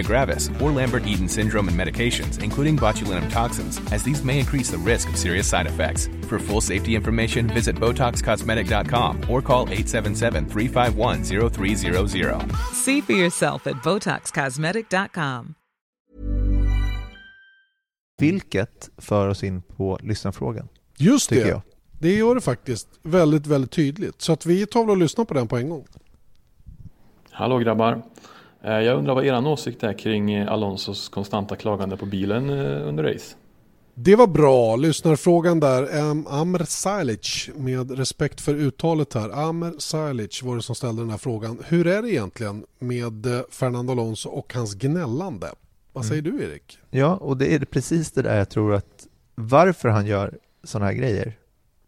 myasthenia gravis, or Lambert Eaton syndrome and medications, including botulinum toxins, as these may increase the risk of serious side effects. For full safety information, visit BotoxCosmetic.com or call 877 351 0300. See for yourself at BotoxCosmetic.com. Vilket för oss in på lyssnarfrågan. Just Tycker det. jag. Det gör det faktiskt väldigt, väldigt tydligt. Så att vi tar väl och lyssnar på den på en gång. Hallå grabbar. Eh, Jag undrar vad er åsikt är kring eh, Alonsos konstanta klagande på bilen eh, under race. Det var bra. Lyssnarfrågan där. Um, Amr Salic, med respekt för uttalet här. Amr Salic var det som ställde den här frågan. Hur är det egentligen med Fernando Alonso och hans gnällande? Vad säger du Erik? Ja, och det är precis det där jag tror att varför han gör sådana här grejer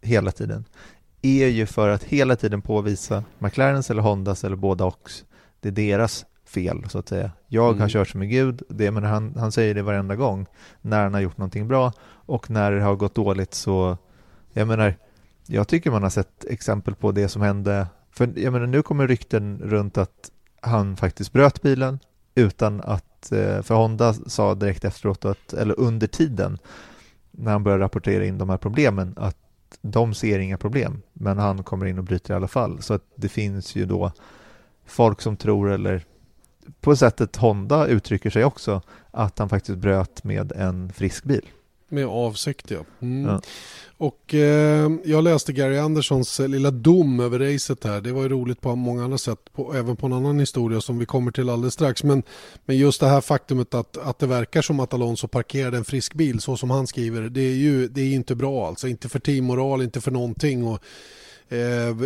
hela tiden är ju för att hela tiden påvisa McLarens eller Hondas eller båda och det är deras fel så att säga. Jag har Mm. kört som en gud, det, men han, han säger det varenda gång när han har gjort någonting bra och när det har gått dåligt så, jag menar, jag tycker man har sett exempel på det som hände, för jag menar nu kommer rykten runt att han faktiskt bröt bilen utan att, eh, för Honda sa direkt efteråt, att, eller under tiden när han började rapportera in de här problemen, att de ser inga problem, men han kommer in och bryter i alla fall. Så att det finns ju då folk som tror, eller på sättet Honda uttrycker sig också, att han faktiskt bröt med en frisk bil. Med avsikt ja. Mm. Ja. Och eh, jag läste Gary Anderssons eh, lilla dom över racet här. Det var ju roligt på många andra sätt. På, även på en annan historia som vi kommer till alldeles strax. Men, men just det här faktumet att, att det verkar som att Alonso parkerade en frisk bil så som han skriver. Det är ju det är inte bra alltså. Inte för teammoral, inte för någonting. Och,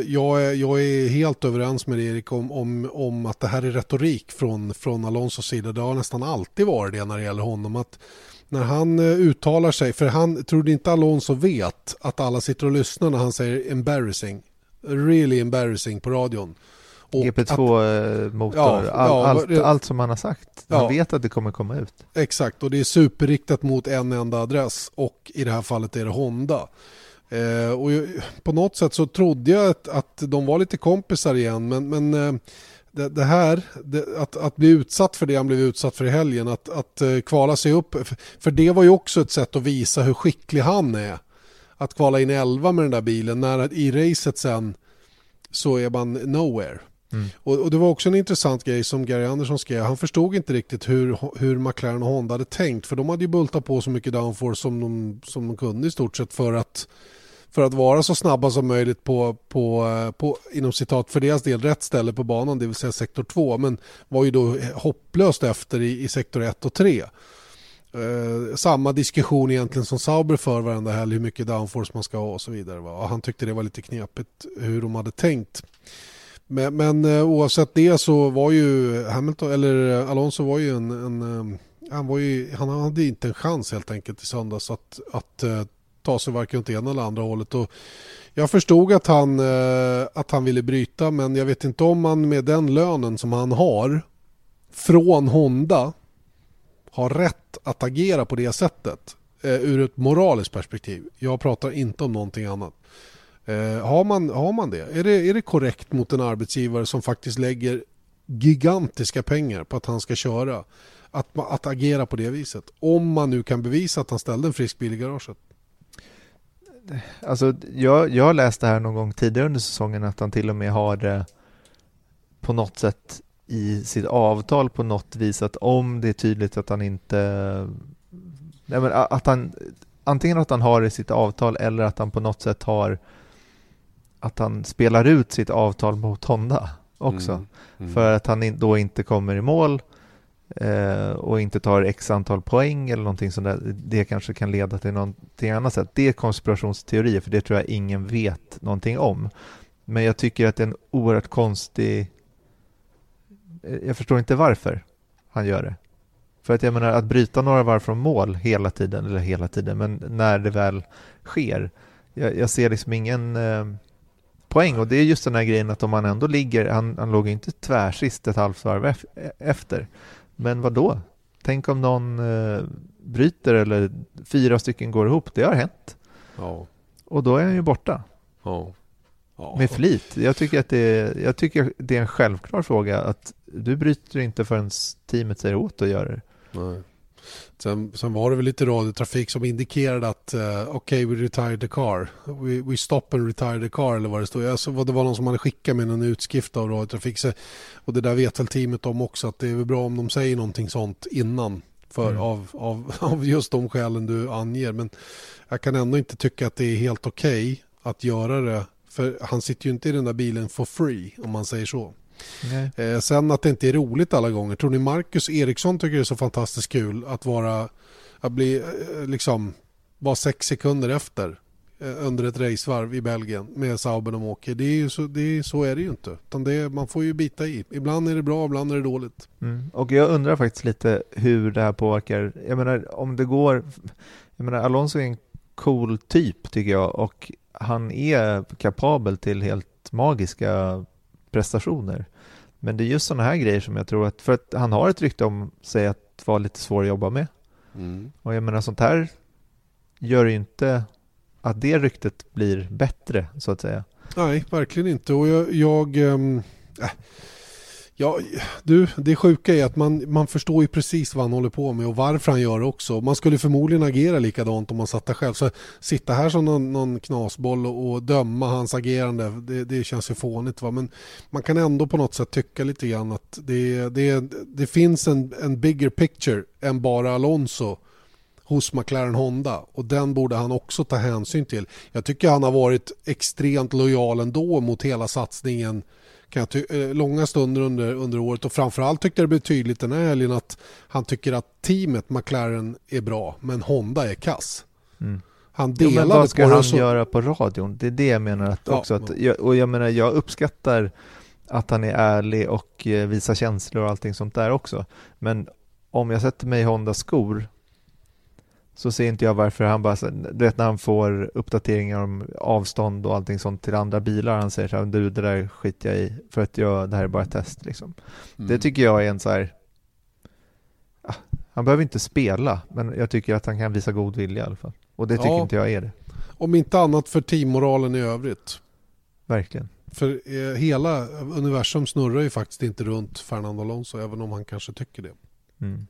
jag, är, jag är helt överens med Erik om, om, om att det här är retorik från, från Alonsos sida. Det har nästan alltid varit det när det gäller honom. att när han eh, uttalar sig, för han tror inte Alonso vet att alla sitter och lyssnar när han säger embarrassing, really embarrassing på radion. Och att- GP2-motor, Ja, all, ja, allt, det- allt som han har sagt. Han Ja. vet att det kommer komma ut. Exakt, och det är superriktat mot en enda adress och i det här fallet är det Honda. Eh, och på något sätt så trodde jag att, att de var lite kompisar igen men, men eh, det, det här, det, att, att bli utsatt för det han blev utsatt för i helgen, att, att eh, kvala sig upp, för, för det var ju också ett sätt att visa hur skicklig han är. Att kvala in 11 med den där bilen, när i racet sen så är man nowhere. Mm. Och, och det var också en intressant grej som Gary Andersson skrev. Han förstod inte riktigt hur, hur McLaren och Honda hade tänkt. För de hade ju bultat på så mycket downforce som de, som de kunde i stort sett för att, för att vara så snabba som möjligt på, på, på, inom citat, för deras del rätt ställe på banan, det vill säga sektor 2. Men var ju då hopplöst efter i, i sektor 1 och 3. Eh, samma diskussion egentligen som Sauber för varenda helg, hur mycket downforce man ska ha och så vidare. Va? Och han tyckte det var lite knepigt hur de hade tänkt. Men, men eh, oavsett det så var ju Hamilton, eller eh, Alonso var ju en, en eh, han, var ju, han hade inte en chans helt enkelt i söndags att, att ta sig varken åt ena eller andra hållet. Och jag förstod att han, att han ville bryta men jag vet inte om han med den lönen som han har från Honda har rätt att agera på det sättet ur ett moraliskt perspektiv. Jag pratar inte om någonting annat. Eh, har, man, har man det? Är, det? är det korrekt mot en arbetsgivare som faktiskt lägger gigantiska pengar på att han ska köra? Att, att agera på det viset? Om man nu kan bevisa att han ställde en frisk bil i garaget. Alltså, jag, jag har läst det här någon gång tidigare under säsongen att han till och med har det på något sätt i sitt avtal på något vis att om det är tydligt att han inte nej men att han antingen att han har det i sitt avtal eller att han på något sätt har att han spelar ut sitt avtal mot Honda också Mm, mm. för att han då inte kommer i mål eh, och inte tar x antal poäng eller någonting sånt där. Det kanske kan leda till någonting annat sätt. Det är konspirationsteorier för det tror jag ingen vet någonting om. Men jag tycker att det är en oerhört konstig... eh, Jag förstår inte varför han gör det. För att jag menar att bryta några varv från mål hela tiden, eller hela tiden, men när det väl sker. Jag, jag ser liksom ingen eh, poäng och det är just den här grejen att om han ändå ligger, han, han låg ju inte tvärsist ett halvt varv ef- efter. Men vad då? Tänk om någon eh, bryter eller fyra stycken går ihop, det har hänt. Ja. Och då är han ju borta Ja. Ja. med flit. Jag tycker att det är, jag tycker det är en självklar fråga att du bryter inte förrän teamet säger åt att göra det. Nej. Sen, sen, var det väl lite radiotrafik som indikerade att uh, okej, okay, we retired the car. We, we stop and retire the car eller vad det stod. Alltså, det var någon som hade skickat med en utskrift av radiotrafik. Så, och det där vet väl teamet om också att det är väl bra om de säger någonting sånt innan. För, mm. av, av, av just de skälen du anger. Men jag kan ändå inte tycka att det är helt okej okay att göra det. För han sitter ju inte i den där bilen for free om man säger så. Eh, sen att det inte är roligt alla gånger. Tror ni Marcus Eriksson tycker det är så fantastiskt kul att vara att bli eh, liksom vara sex sekunder efter eh, under ett racevarv i Belgien med Sauber de åker. Det är ju så, det är, så är det ju inte. Utan det, man får ju bita i. Ibland är det bra, ibland är det dåligt. Mm. Och jag undrar faktiskt lite hur det här påverkar. Jag menar om det går. Jag menar Alonso är en cool typ tycker jag och han är kapabel till helt magiska prestationer. Men det är just sådana här grejer som jag tror att, för att han har ett rykte om sig att vara lite svår att jobba med. Mm. Och jag menar sånt här gör ju inte att det ryktet blir bättre så att säga. Nej, verkligen inte. Och jag, jag ähm, äh, Ja, du, det sjuka är att man, man förstår ju precis vad han håller på med och varför han gör det också. Man skulle förmodligen agera likadant om man satt där själv. Så sitta här som någon, någon knasboll och, och, döma hans agerande, det, det känns ju fånigt. Va? Men man kan ändå på något sätt tycka lite grann att det, det, det finns en, en bigger picture än bara Alonso hos McLaren Honda och den borde han också ta hänsyn till. Jag tycker han har varit extremt lojal ändå mot hela satsningen kan jag eh, långa stunder under, under året och framförallt tyckte det blev tydligt den här helgen att han tycker att teamet McLaren är bra men Honda är kass. Mm. Han delade jo, men vad ska han så... göra på radion? Det är det jag menar att också ja, att, jag, och jag menar jag uppskattar att han är ärlig och eh, visar känslor och allting sånt där också. Men om jag sätter mig i Hondas skor så ser inte jag varför han bara, du vet när han får uppdateringar om avstånd och allting sånt till andra bilar, han säger så här, du det där skiter jag i för att jag, det här är bara ett test liksom. Mm. Det tycker jag är en så här, han behöver inte spela, men jag tycker att han kan visa god vilja i alla fall. Och det tycker ja, inte jag är det. Om inte annat för teammoralen i övrigt. Verkligen. För eh, hela universum snurrar ju faktiskt inte runt Fernando Alonso, även om han kanske tycker det. Mm.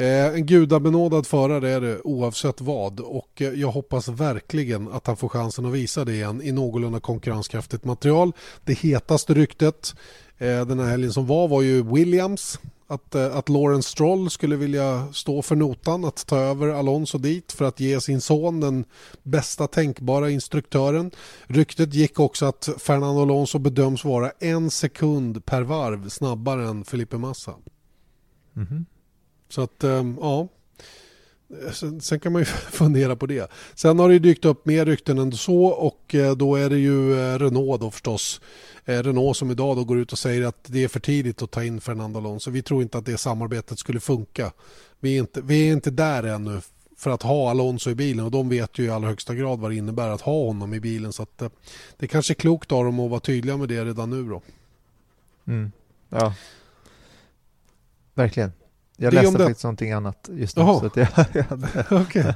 Eh, en gudabenådad förare är det oavsett vad och eh, jag hoppas verkligen att han får chansen att visa det igen i någorlunda konkurrenskraftigt material. Det hetaste ryktet eh, den här helgen som var var ju Williams att, att Lawrence Stroll skulle vilja stå för notan att ta över Alonso dit för att ge sin son den bästa tänkbara instruktören. Ryktet gick också att Fernando Alonso bedöms vara en sekund per varv snabbare än Felipe Massa. Mm -hmm. Så att, eh, ja. Sen, kan man ju fundera på det. Sen har det dykt upp mer rykten än så och eh, då är det ju eh, Renault då förstås. Renault som idag då går ut och säger att det är för tidigt att ta in Fernando Alonso. Vi tror inte att det samarbetet skulle funka. Vi är inte, vi är inte där ännu för att ha Alonso i bilen och de vet ju i allra högsta grad vad det innebär att ha honom i bilen. Så att det är kanske är klokt av dem att vara tydliga med det redan nu då. Mm. Ja, verkligen. Jag det läste faktiskt någonting annat just nu. Jaha. okay.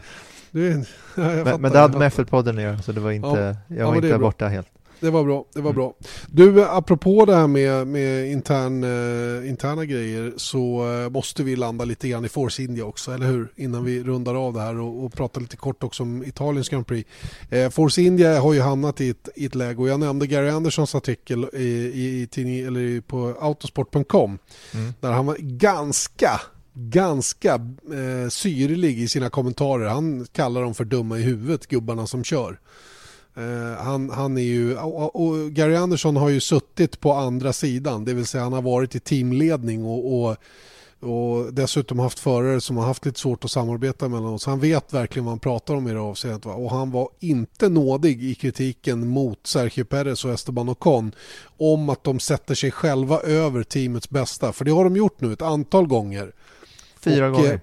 men, men, det hade med F1-podden att göra, så det var inte, ja. jag var ja, inte borta helt. Det var bra. Det var mm. bra. Du, apropå det här med, med intern, uh, interna grejer så uh, måste vi landa lite grann i Force India också, eller hur? Innan vi rundar av det här och, och pratar lite kort också om Italiens Grand Prix. Uh, Force India har ju hamnat i ett, i ett läge och jag nämnde Gary Andersons artikel i, i, i eller på autosport.com mm. där han var ganska ganska eh, syrlig i sina kommentarer. Han kallar dem för dumma i huvudet, gubbarna som kör. Eh, han, han är ju, och, och, Gary Anderson har ju suttit på andra sidan, det vill säga han har varit i teamledning och, och, och dessutom haft förare som har haft lite svårt att samarbeta mellan oss. Han vet verkligen vad han pratar om i det avseendet. Va? Och han var inte nådig i kritiken mot Sergio Perez och Esteban Ocon om att de sätter sig själva över teamets bästa. För det har de gjort nu ett antal gånger. Fyra och, gånger.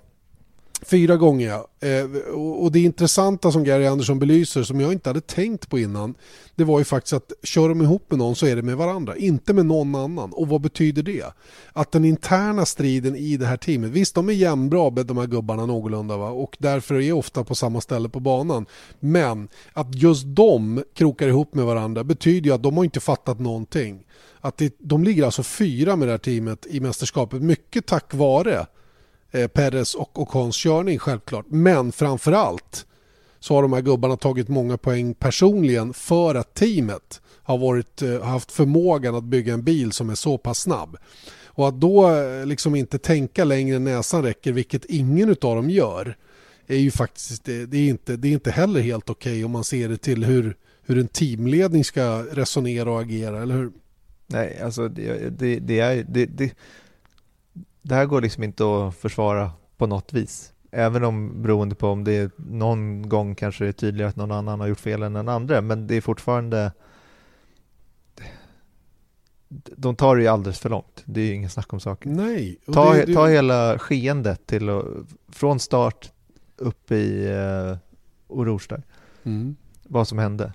Fyra gånger ja. Eh, och det intressanta som Gary Andersson belyser som jag inte hade tänkt på innan det var ju faktiskt att kör de ihop med någon så är det med varandra, inte med någon annan. Och vad betyder det? Att den interna striden i det här teamet, visst de är jämnbra de här gubbarna någorlunda va? och därför är ofta på samma ställe på banan. Men att just de krokar ihop med varandra betyder ju att de har inte fattat någonting. Att det, de ligger alltså fyra med det här teamet i mästerskapet, mycket tack vare eh, Perez och Ocons körning självklart. Men framförallt så har de här gubbarna tagit många poäng personligen för att teamet har varit, eh, haft förmågan att bygga en bil som är så pass snabb. Och att då eh, liksom inte tänka längre än näsan räcker, vilket ingen av dem gör, är ju faktiskt det, det är, inte, det är inte heller helt okej okay om man ser det till hur, hur en teamledning ska resonera och agera, eller hur? Nej, alltså det, det, det är det, det, det här går liksom inte att försvara på något vis. Även om beroende på om det är någon gång kanske det är tydligare att någon annan har gjort fel än den andra, men det är fortfarande de tar det ju alldeles för långt. Det är ju ingen snack om saken. Nej. Ta, det, det... ta hela skeendet till och, från start upp i uh, Oroge där. Mm. Vad som hände.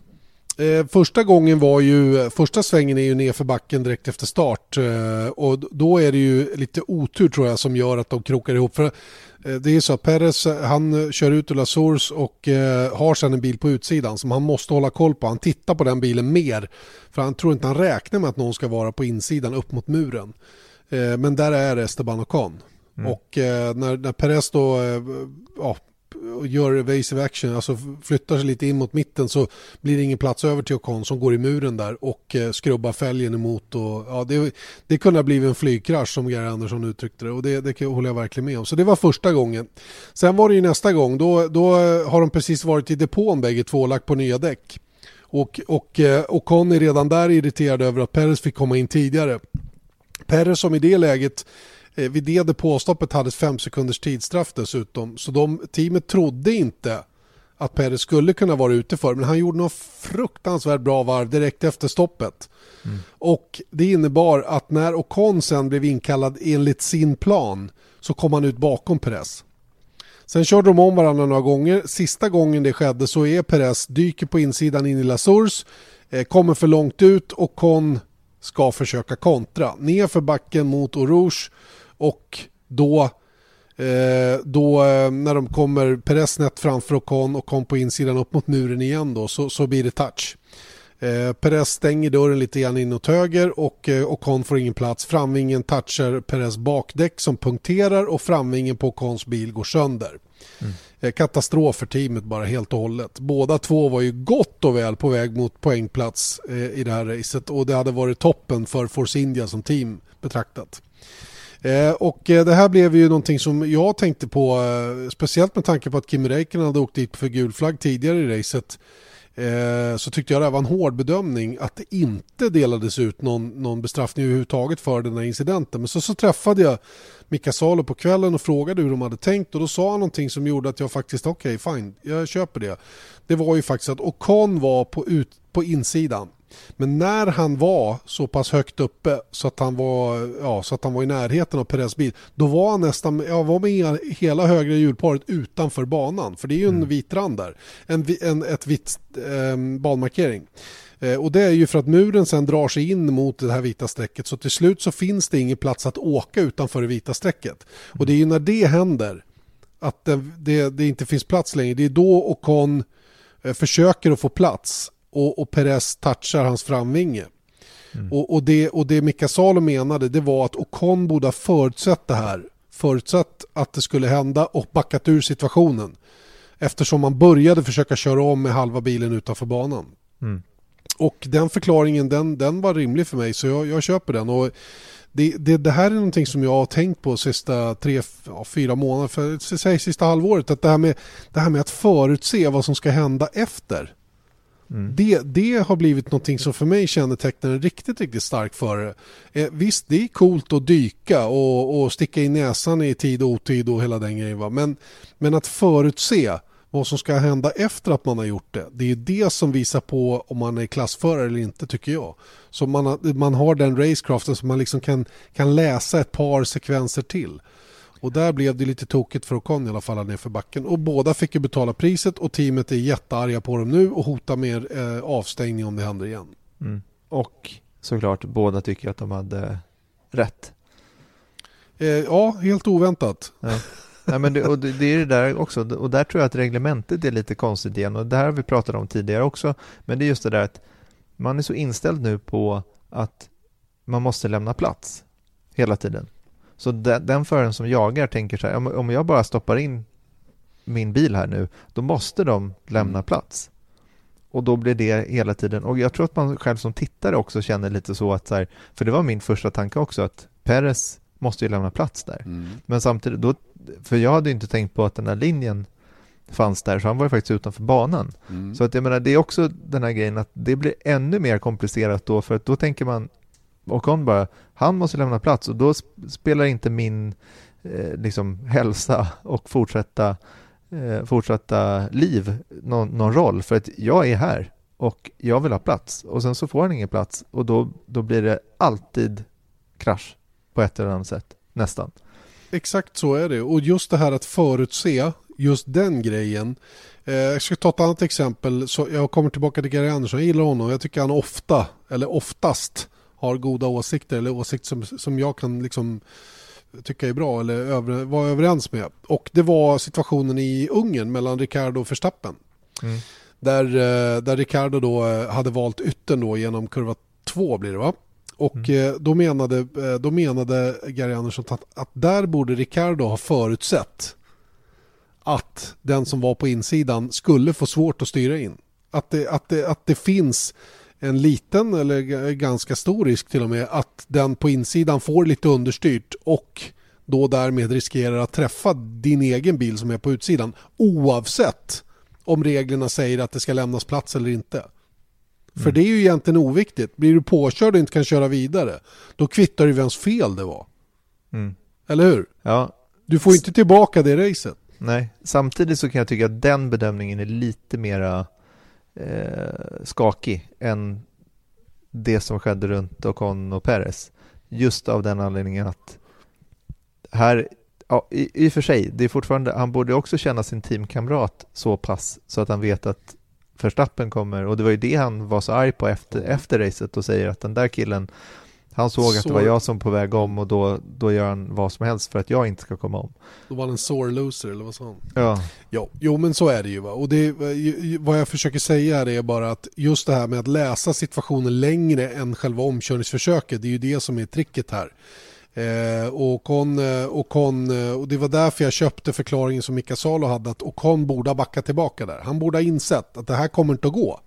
Eh, första gången var ju, första svängen är ju nerför backen direkt efter start eh, och då är det ju lite otur tror jag som gör att de krokar ihop. För eh, det är så att Perez han kör ut ur Lasurs och eh, har sedan en bil på utsidan som han måste hålla koll på. Han tittar på den bilen mer för han tror inte han räknar med att någon ska vara på insidan upp mot muren. Eh, men där är Esteban Ocon. Mm. Och eh, när, när Perez då ja, och gör evasive action, alltså flyttar sig lite in mot mitten så blir det ingen plats över till Ocon som går i muren där och eh, skrubbar fälgen emot. Och, ja, det, det kunde ha blivit en flygkrasch som Gary Andersson uttryckte det och det, det håller jag verkligen med om. Så det var första gången. Sen var det ju nästa gång, då, då eh, har de precis varit i depån bägge två och lagt på nya däck. Och, och och Ocon är redan där irriterad över att Perez fick komma in tidigare. Perez som i det läget Eh, vid det depåstoppet hade ett fem sekunders tidsstraff dessutom. Så de, teamet trodde inte att Perez skulle kunna vara ute för men han gjorde något fruktansvärt bra varv direkt efter stoppet. Mm. Och det innebar att när Ocon sen blev inkallad enligt sin plan så kom han ut bakom Perez. Sen körde de om varandra några gånger. Sista gången det skedde så är Perez, dyker på insidan in i Lasurs, eh, kommer för långt ut och Con ska försöka kontra. Ner för backen mot Orouge och då, eh, då eh, när de kommer Perez nätt framför Ocon och kom på insidan upp mot muren igen då så, så blir det touch. Eh, Perez stänger dörren lite grann inåt höger och eh, Ocon får ingen plats. Framvingen touchar Perez bakdäck som punkterar och framvingen på Ocons bil går sönder. Mm. Eh, katastrof för teamet bara helt och hållet. Båda två var ju gott och väl på väg mot poängplats eh, i det här racet och det hade varit toppen för Force India som team betraktat. Eh, och eh, det här blev ju någonting som jag tänkte på, eh, speciellt med tanke på att Kim Räikkönen hade åkt dit för gul flagg tidigare i racet. Så tyckte jag det var en hård bedömning att det inte delades ut någon, någon bestraffning överhuvudtaget för den här incidenten. Men så, så träffade jag Mika Salo på kvällen och frågade hur de hade tänkt och då sa han någonting som gjorde att jag faktiskt, okej okay, fine, jag köper det. Det var ju faktiskt att Ocon var på, ut, på insidan men när han var så pass högt uppe så att han var, ja, så att han var i närheten av Perez bil, då var han nästan, ja, var med hela högra hjulparet utanför banan. För det är ju en mm. vit rand där, en, en, ett vitt eh, banmarkering. Och det är ju för att muren sen drar sig in mot det här vita strecket så till slut så finns det ingen plats att åka utanför det vita strecket. Och det är ju när det händer att det, det, det inte finns plats längre, det är då Ocon eh, försöker att få plats och, och Perez touchar hans framvinge. Mm. Och, och, det, och det Mika Salo menade det var att Ocon borde ha förutsett det här. Förutsett att det skulle hända och backat ur situationen. Eftersom man började försöka köra om med halva bilen utanför banan. Mm. Och den förklaringen den, den var rimlig för mig så jag, jag köper den. Och det, det, det, här är någonting som jag har tänkt på sista tre, ja, fyra månader, för, säg sista halvåret. Att det här, med, det här med att förutse vad som ska hända efter. Mm. Det, det har blivit någonting som för mig kännetecknar en riktigt, riktigt stark förare. Eh, visst, det är coolt att dyka och, och sticka in näsan i tid och otid och hela den grejen. Va? Men, men att förutse vad som ska hända efter att man har gjort det. Det är det som visar på om man är klassförare eller inte tycker jag. Så man, man har den racecraften så man liksom kan, kan läsa ett par sekvenser till. Och där blev det lite tokigt för Ocon i alla fall ner för backen. Och båda fick ju betala priset och teamet är jättearga på dem nu och hotar med eh, avstängning om det händer igen. Mm. Och såklart båda tycker att de hade rätt. Eh, ja, helt oväntat. Ja. Nej, men det, och det, det är det där också, och där tror jag att reglementet är lite konstigt igen, och det här har vi pratat om tidigare också, men det är just det där att man är så inställd nu på att man måste lämna plats hela tiden. Så den, den föraren som jagar tänker så här, om jag bara stoppar in min bil här nu, då måste de lämna mm. plats. Och då blir det hela tiden, och jag tror att man själv som tittare också känner lite så att så här, för det var min första tanke också, att Perez måste ju lämna plats där. Mm. Men samtidigt, då, för jag hade inte tänkt på att den här linjen fanns där, så han var ju faktiskt utanför banan. Mm. Så att jag menar, det är också den här grejen att det blir ännu mer komplicerat då, för att då tänker man, och hon bara, han måste lämna plats och då spelar inte min eh, liksom hälsa och fortsätta, eh, fortsätta liv någon, någon roll, för att jag är här och jag vill ha plats och sen så får han ingen plats och då, då blir det alltid krasch på ett eller annat sätt, nästan. Exakt så är det och just det här att förutse just den grejen. Eh, jag ska ta ett annat exempel. Så jag kommer tillbaka till Gary Andersson. Jag gillar honom. Jag tycker han ofta, eller oftast, har goda åsikter eller åsikter som, som jag kan liksom tycka är bra eller över, vara överens med. Och det var situationen i Ungern mellan Ricardo och Verstappen. Mm. Där, eh, där Ricardo då eh, hade valt yttern då genom kurva 2 blir det va? Och mm. då, menade, då menade Gary Andersson att, att där borde Ricardo ha förutsett att den som var på insidan skulle få svårt att styra in. Att det, att det, att det finns en liten eller ganska stor risk till och med att den på insidan får lite understyrt och då därmed riskerar att träffa din egen bil som är på utsidan oavsett om reglerna säger att det ska lämnas plats eller inte. Mm. För det är ju egentligen oviktigt. Blir du påkörd och inte kan köra vidare då kvittar det vems fel det var. Mm. Eller hur? Ja. Du får inte tillbaka det racet. Nej, samtidigt så kan jag tycka att den bedömningen är lite mera eh, skakig än det som skedde runt Ocon och Perez. Just av den anledningen att här, ja, i, i och för sig, det är fortfarande, han borde också känna sin teamkamrat så pass så att han vet att Verstappen kommer och det var ju det han var så arg på efter, efter racet och säger att den där killen han såg så... att det var jag som på väg om och då, då gör han vad som helst för att jag inte ska komma om. Då var han en sore loser eller vad sa han? Ja. Jo, jo men så är det ju. Va? Och det, vad jag försöker säga är bara att just det här med att läsa situationen längre än själva omkörningsförsöket, det är ju det som är tricket här. Eh, och, Con, eh, och, Con, eh, och det var därför jag köpte förklaringen som Mika Salo hade att Ocon borde ha backat tillbaka där. Han borde ha insett att det här kommer inte att gå.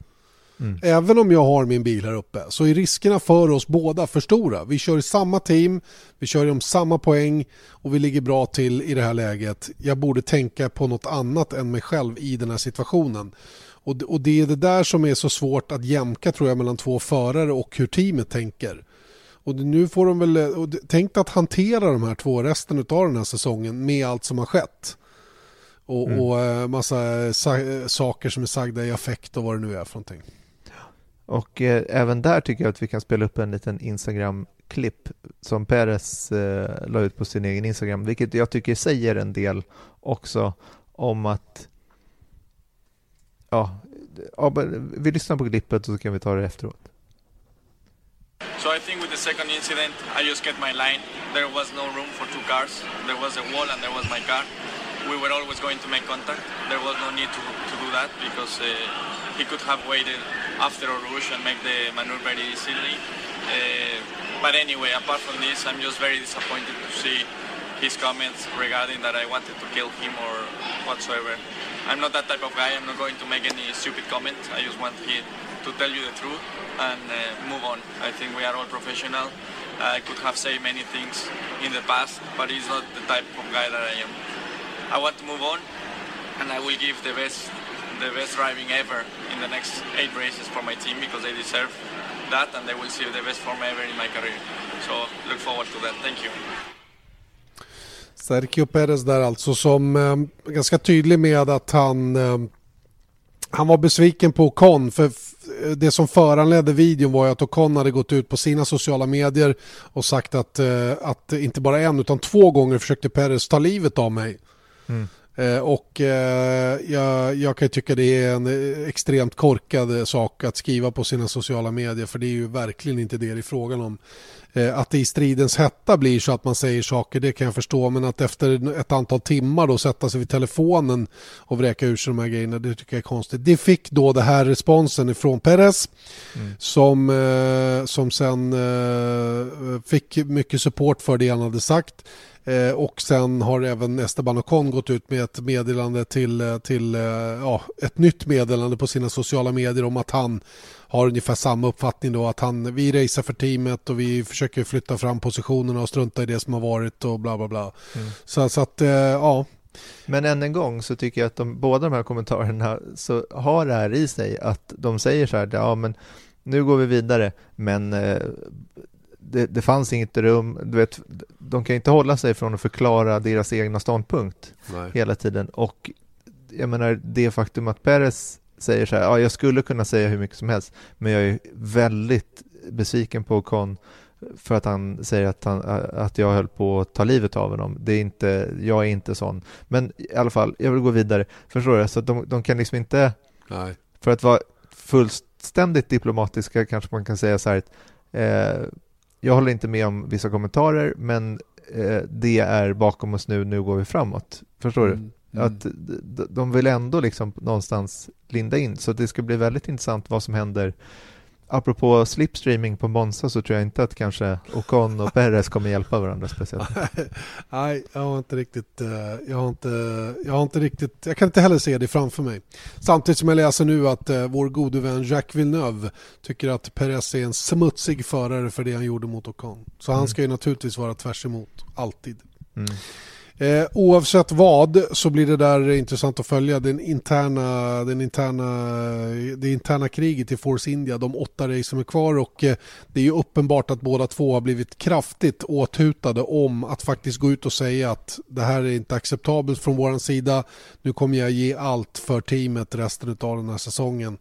Mm. Även om jag har min bil här uppe så är riskerna för oss båda för stora. Vi kör i samma team, vi kör om samma poäng och vi ligger bra till i det här läget. Jag borde tänka på något annat än mig själv i den här situationen. Och, och det är det där som är så svårt att jämka tror jag mellan två förare och hur teamet tänker. Och nu får de väl, och tänk att hantera de här två resten av den här säsongen med allt som har skett. Och, mm. och eh, massa sa saker som är sagda i affekt och vad det nu är för någonting. Och eh, även där tycker jag att vi kan spela upp en liten Instagram-klipp som Peres eh, la ut på sin egen Instagram, vilket jag tycker säger en del också om att ja, ja vi lyssnar på klippet och så kan vi ta det efteråt. So I think with the second incident, I just kept my line. There was no room for two cars. There was a wall and there was my car. We were always going to make contact. There was no need to, to do that because uh, he could have waited after a rush and make the maneuver very easily. Uh, but anyway, apart from this, I'm just very disappointed to see his comments regarding that I wanted to kill him or whatsoever. I'm not that type of guy. I'm not going to make any stupid comments. I just want him to tell you the truth and uh, move on. I think we are all professional. I could have said many things in the past, but he's not the type of guy that I am. I want to move on, and I will give the best the best driving ever in the next eight races for my team because they deserve that and they will see the best form ever in my career. So look forward to that. Thank you. Sergio Perez där alltså som eh, ganska tydlig med att han eh, han var besviken på Con för det som föranledde videon var ju att Ocon hade gått ut på sina sociala medier och sagt att, eh, att inte bara en utan två gånger försökte Perez ta livet av mig. Mm. Eh, och eh, jag, jag kan tycka det är en eh, extremt korkad sak att skriva på sina sociala medier för det är ju verkligen inte det det är frågan om. Eh, att det i stridens hetta blir så att man säger saker det kan jag förstå men att efter ett antal timmar då sätta sig vid telefonen och vräka ur sig de här grejerna det tycker jag är konstigt. Det fick då det här responsen ifrån Perez mm. som, som sen fick mycket support för det han hade sagt. Eh, och sen har även Esteban Ocon gått ut med ett meddelande till, eh, till eh, ja, ett nytt meddelande på sina sociala medier om att han har ungefär samma uppfattning då att han, vi racear för teamet och vi försöker flytta fram positionerna och strunta i det som har varit och bla bla bla. Mm. Så, så att, ja. Men än en gång så tycker jag att de, båda de här kommentarerna så har det här i sig att de säger så här, ja men nu går vi vidare, men det, det, fanns inget rum, du vet, de kan inte hålla sig från att förklara deras egna ståndpunkt Nej. hela tiden. Och jag menar, det faktum att Perez säger så här, ja, jag skulle kunna säga hur mycket som helst, men jag är väldigt besviken på Con för att han säger att, han, att jag höll på att ta livet av honom. Det är inte, jag är inte sån. Men i alla fall, jag vill gå vidare. Förstår du? Så de, de kan liksom inte, Nej. för att vara fullständigt diplomatiska kanske man kan säga så här, eh, jag håller inte med om vissa kommentarer, men eh, det är bakom oss nu, nu går vi framåt. Förstår mm. du? Mm. Att de vill ändå liksom någonstans linda in, så det ska bli väldigt intressant vad som händer Apropå slipstreaming på Monza så tror jag inte att kanske Ocon och Perez kommer hjälpa varandra speciellt. Nej, jag har inte riktigt, eh, jag har inte, jag har inte riktigt, jag kan inte heller se det framför mig. Samtidigt som jag läser nu att eh, vår gode vän Jacques Villeneuve tycker att Perez är en smutsig förare för det han gjorde mot Ocon. Så han mm. ska ju naturligtvis vara tvärs emot, alltid. Mm. Eh, oavsett vad så blir det där intressant att följa den interna, den interna, det interna kriget i Force India, de åtta race som är kvar och eh, det är ju uppenbart att båda två har blivit kraftigt åthutade om att faktiskt gå ut och säga att det här är inte acceptabelt från vår sida. Nu kommer jag ge allt för teamet resten av den här säsongen.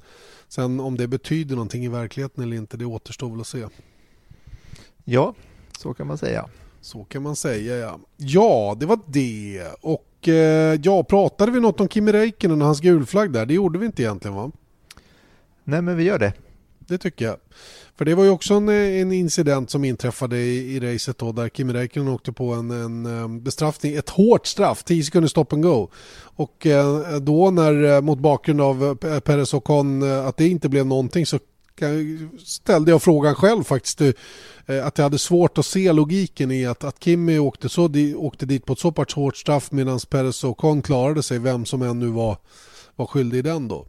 Sen om det betyder någonting i verkligheten eller inte, det återstår väl att se. Ja, så kan man säga. Så kan man säga ja. Ja, det var det. Och eh, ja, pratade vi något om Kimi Räikkönen och hans gulflagg där? Det gjorde vi inte egentligen va? Nej, men vi gör det. Det tycker jag. För det var ju också en, en incident som inträffade i, i racet då där Kimi Räikkönen åkte på en, en, eh, bestraffning, ett hårt straff, 10 sekunder stop and go. Och eh, då när eh, mot bakgrund av Perez och Con att det inte blev någonting så ställde jag frågan själv faktiskt eh, att jag hade svårt att se logiken i att, att Kimmy åkte, så, åkte dit på ett så pass hårt straff medan Perez och Kon klarade sig, vem som än nu var, var skyldig i den då.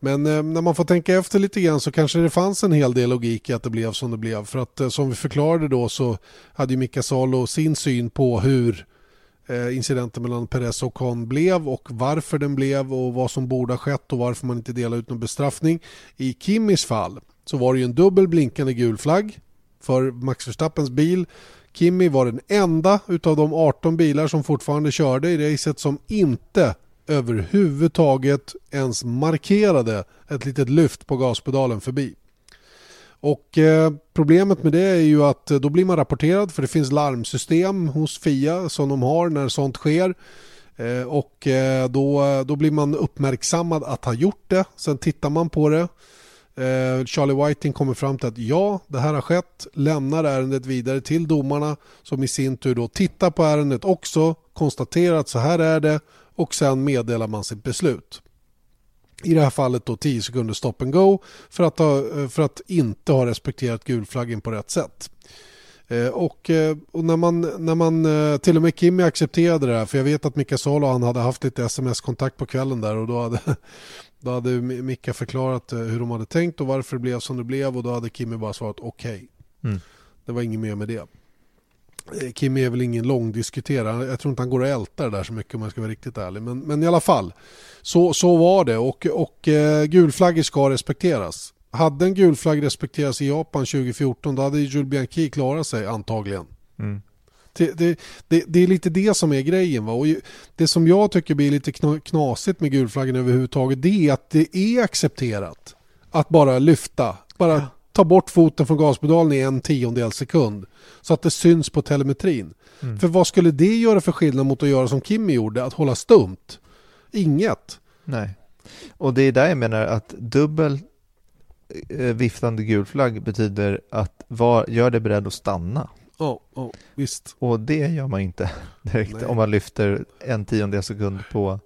Men eh, när man får tänka efter lite grann så kanske det fanns en hel del logik i att det blev som det blev. För att eh, som vi förklarade då så hade ju Mika Salo sin syn på hur eh, Eh, incidenten mellan Perez och Kahn blev och varför den blev och vad som borde ha skett och varför man inte delade ut någon bestraffning. I Kimmis fall så var det ju en dubbel blinkande gul flagg för Max Verstappens bil. Kimi var den enda utav de 18 bilar som fortfarande körde i racet som inte överhuvudtaget ens markerade ett litet lyft på gaspedalen förbi. Och eh, problemet med det är ju att eh, då blir man rapporterad för det finns larmsystem hos FIA som de har när sånt sker. Eh, och eh, då, då blir man uppmärksammad att ha gjort det. Sen tittar man på det eh, Charlie Whiting kommer fram till att ja, det här har skett, lämnar ärendet vidare till domarna som i sin tur då tittar på ärendet också, konstaterar att så här är det och sen meddelar man sitt beslut. I det här fallet då 10 sekunder stop and go för att, ha, eh, för att inte ha respekterat gulflaggen på rätt sätt. Eh, och, och, när, man, när man, till och med Kimmy accepterade det här, för jag vet att Mika Salo han hade haft lite sms-kontakt på kvällen där och då hade, då hade Micka förklarat eh, hur de hade tänkt och varför det blev som det blev och då hade Kimmy bara svarat okej. Okay. Mm. Det var inget mer med det. Eh, Kimmy är väl ingen långdiskuterare. Jag tror inte han går och ältar det där så mycket om jag ska vara riktigt ärlig. Men, men i alla fall, så, så var det och, och eh, gulflaggor ska respekteras. Hade en gulflagg respekterats i Japan 2014 då hade Jules Bianchi klarat sig antagligen. Mm. Det, det, det, det, är lite det som är grejen. Va? Och det som jag tycker blir lite knasigt med gulflaggen överhuvudtaget det är att det är accepterat att bara lyfta. Bara ja. Ta bort foten från gaspedalen i en tiondel sekund. Så att det syns på telemetrin. Mm. För vad skulle det göra för skillnad mot att göra som Kimmy gjorde, att hålla stumt? Inget. Nej. Och det är där jag menar att dubbel eh, viftande gul flagg betyder att var, gör dig beredd att stanna. Ja, oh, oh, visst. Och det gör man inte direkt Nej. om man lyfter en tiondel sekund på,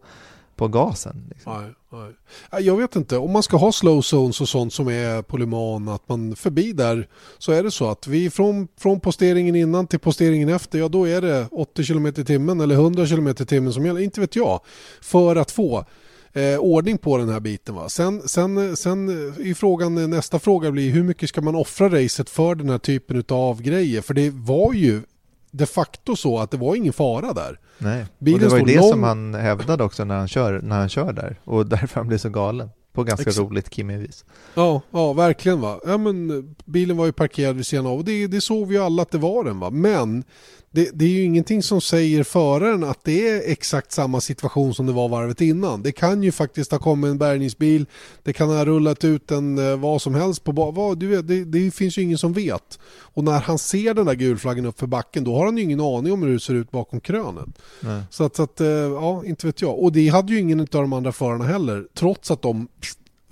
på gasen. Liksom. Nej, nej. Jag vet inte, om man ska ha slow zones och sånt som är på Le Mans, att man förbi där så är det så att vi från, från posteringen innan till posteringen efter, ja då är det 80 km i timmen eller 100 km i timmen som gäller, inte vet jag, för att få eh, ordning på den här biten. Va? Sen, sen, sen eh, är frågan, eh, nästa fråga blir hur mycket ska man offra racet för den här typen av grejer? För det var ju de facto så att det var ingen fara där. Nej, Bilen och det var ju det lång... som han hävdade också när han, kör, när han kör där och därför han blir så galen. På ganska Exakt. roligt Kimmy-vis. Ja, ja, verkligen va. Ja, men, bilen var ju parkerad vid sidan av och det, det såg vi ju alla att det var den va. Men det, det, är ju ingenting som säger föraren att det är exakt samma situation som det var varvet innan. Det kan ju faktiskt ha kommit en bärgningsbil, det kan ha rullat ut en eh, vad som helst på vad, du vet, det, det, finns ju ingen som vet. Och när han ser den där gulflaggen upp för backen då har han ju ingen aning om hur det ser ut bakom krönet. Nej. Så att, så att, eh, ja, inte vet jag. Och det hade ju ingen av de andra förarna heller, trots att de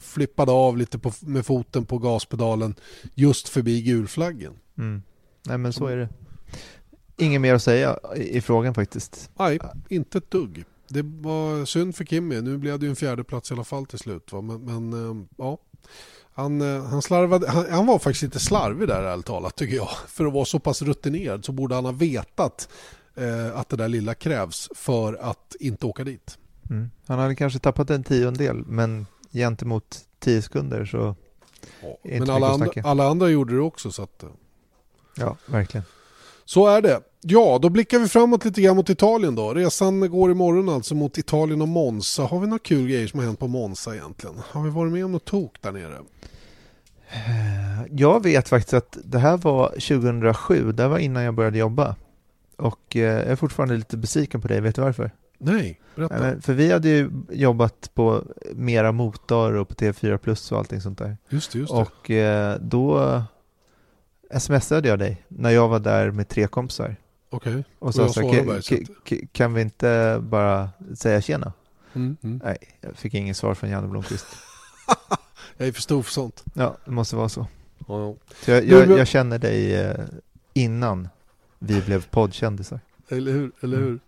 flippade av lite på, med foten på gaspedalen just förbi gulflaggen. Mm. Nej men så är det. Inget mer att säga i, frågan faktiskt. Nej, inte ett dugg. Det var synd för Kimmy. Nu blev det ju en fjärde plats i alla fall till slut. Va? Men, men eh, ja, han, eh, han, slarvade, han, han, var faktiskt lite slarvig där ärligt talat tycker jag. För att vara så pass rutinerad så borde han ha vetat eh, att det där lilla krävs för att inte åka dit. Mm. Han hade kanske tappat en tiondel men gentemot tio sekunder så ja, Men alla andra, alla andra gjorde det också så att... Eh. Ja, verkligen. Så är det. Ja, då blickar vi framåt lite grann mot Italien då. Resan går imorgon alltså mot Italien och Monza. Har vi några kul grejer som har hänt på Monza egentligen? Har vi varit med om något tok där nere? Eh, jag vet faktiskt att det här var 2007, det var innan jag började jobba. Och eh, jag är fortfarande lite besviken på dig, vet du varför? Nej, berätta. För vi hade ju jobbat på Mera Motor och på TV4 Plus och allting sånt där. Just det, just det. Och eh, då smsade jag dig när jag var där med tre kompisar. Okej. Okay. Och sa så, kan, kan vi inte bara säga tjena? Mm, mm. Nej, jag fick inget svar från Janne Blomqvist. jag är för stor för sånt. Ja, det måste vara så. Oh, så jag, jag, jag, känner dig eh, innan vi blev poddkändisar. Eller hur? Eller mm. hur?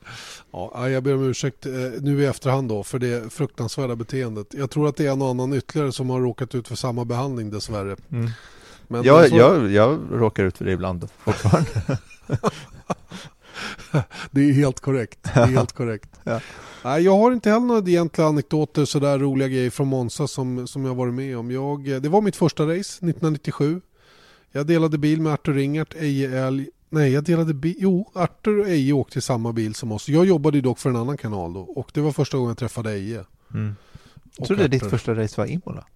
Ja, jag ber om ursäkt eh, nu i efterhand då för det fruktansvärda beteendet. Jag tror att det är en och annan ytterligare som har råkat ut för samma behandling dessvärre. Mm. Men jag, så... jag, jag råkar ut för det ibland fortfarande. det är helt korrekt. Det är helt korrekt. ja. Nej, jag har inte heller några egentliga anekdoter sådär roliga grejer från Monza som, som jag varit med om. Jag, det var mitt första race 1997. Jag delade bil med Artur Ringart, Eje Älg. Nej, jag delade bil. Jo, Artur och Eje åkte i samma bil som oss. Jag jobbade dock för en annan kanal då och det var första gången jag träffade Eje. Mm. Jag trodde ditt första race var Imola.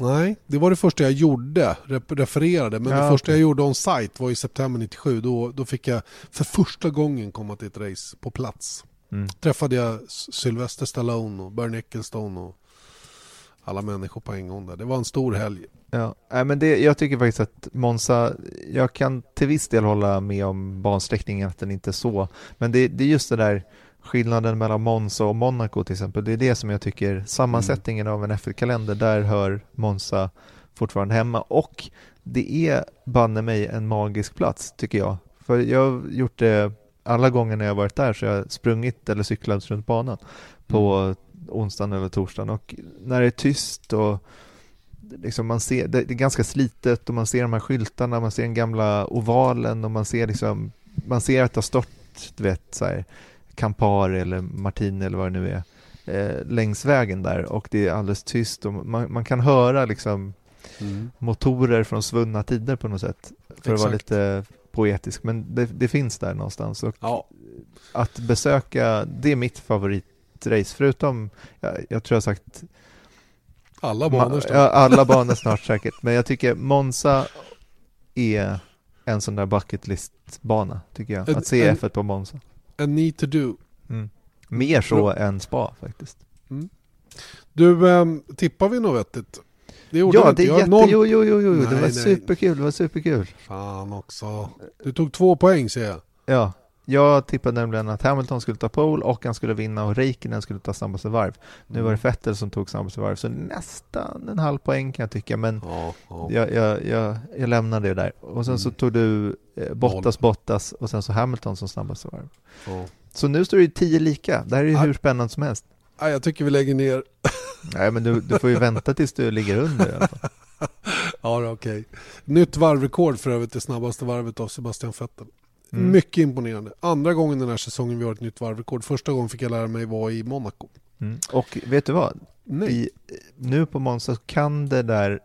Nej, det var det första jag gjorde, refererade. Men ja, det första jag gjorde on site var i september 97. Då, då fick jag för första gången komma till ett race på plats. Mm. Träffade jag Sylvester Stallone och Bernie Ecclestone och alla människor på en gång där. Det var en stor helg. Ja, men det, jag tycker faktiskt att Monza, jag kan till viss del hålla med om bansträckningen att den inte är så, men det, det är just det där skillnaden mellan Monza och Monaco till exempel. Det är det som jag tycker, sammansättningen av en F1-kalender, där hör Monza fortfarande hemma och det är banne mig en magisk plats tycker jag. För jag har gjort det alla gånger när jag varit där så jag har sprungit eller cyklat runt banan på mm. onsdagen eller torsdagen och när det är tyst och liksom man ser, det är ganska slitet och man ser de här skyltarna, man ser den gamla ovalen och man ser liksom, man ser att det har stått, du vet, så här, Campari eller Martini eller vad det nu är eh, längs vägen där och det är alldeles tyst och man, man kan höra liksom mm. motorer från svunna tider på något sätt för Exakt. att vara lite poetisk men det, det finns där någonstans och ja. att besöka, det är mitt favoritrace förutom, jag, jag tror jag sagt alla banor snart. Ja, alla banor snart säkert men jag tycker Monza är en sån där bucket list-bana tycker jag, att se F1 på Monza a need to do. Mm. Mer så Bra. än spa faktiskt. Mm. Du, eh, tippar vi något vettigt? Det gjorde Ja, det är jätte... noll- Jo, jo, jo, jo. Nej, det var nej. superkul. Det var superkul. Fan också. Du tog två poäng ser jag. Ja, jag tippade nämligen att Hamilton skulle ta pole och han skulle vinna och Räikkönen skulle ta snabbaste varv. Nu var det Vettel som tog snabbaste varv, så nästan en halv poäng kan jag tycka, men Ja, ja. jag, jag, jag, jag lämnade det där. Och sen så Mm. tog du eh, Bottas, Bottas och sen så Hamilton som snabbaste varv. Ja. Så nu står det ju tio lika. Det här är ju Ja. hur spännande som helst. Ja, jag tycker vi lägger ner. Nej, men du, du får ju vänta tills du ligger under i alla fall. Ja, okej. Nytt varvrekord för övrigt, det snabbaste varvet av Sebastian Vettel. Mm. Mycket imponerande. Andra gången den här säsongen vi har ett nytt varvrekord. Första gången fick jag lära mig vara i Monaco. Mm. Och vet du vad? Nej. I, nu på Monza kan det där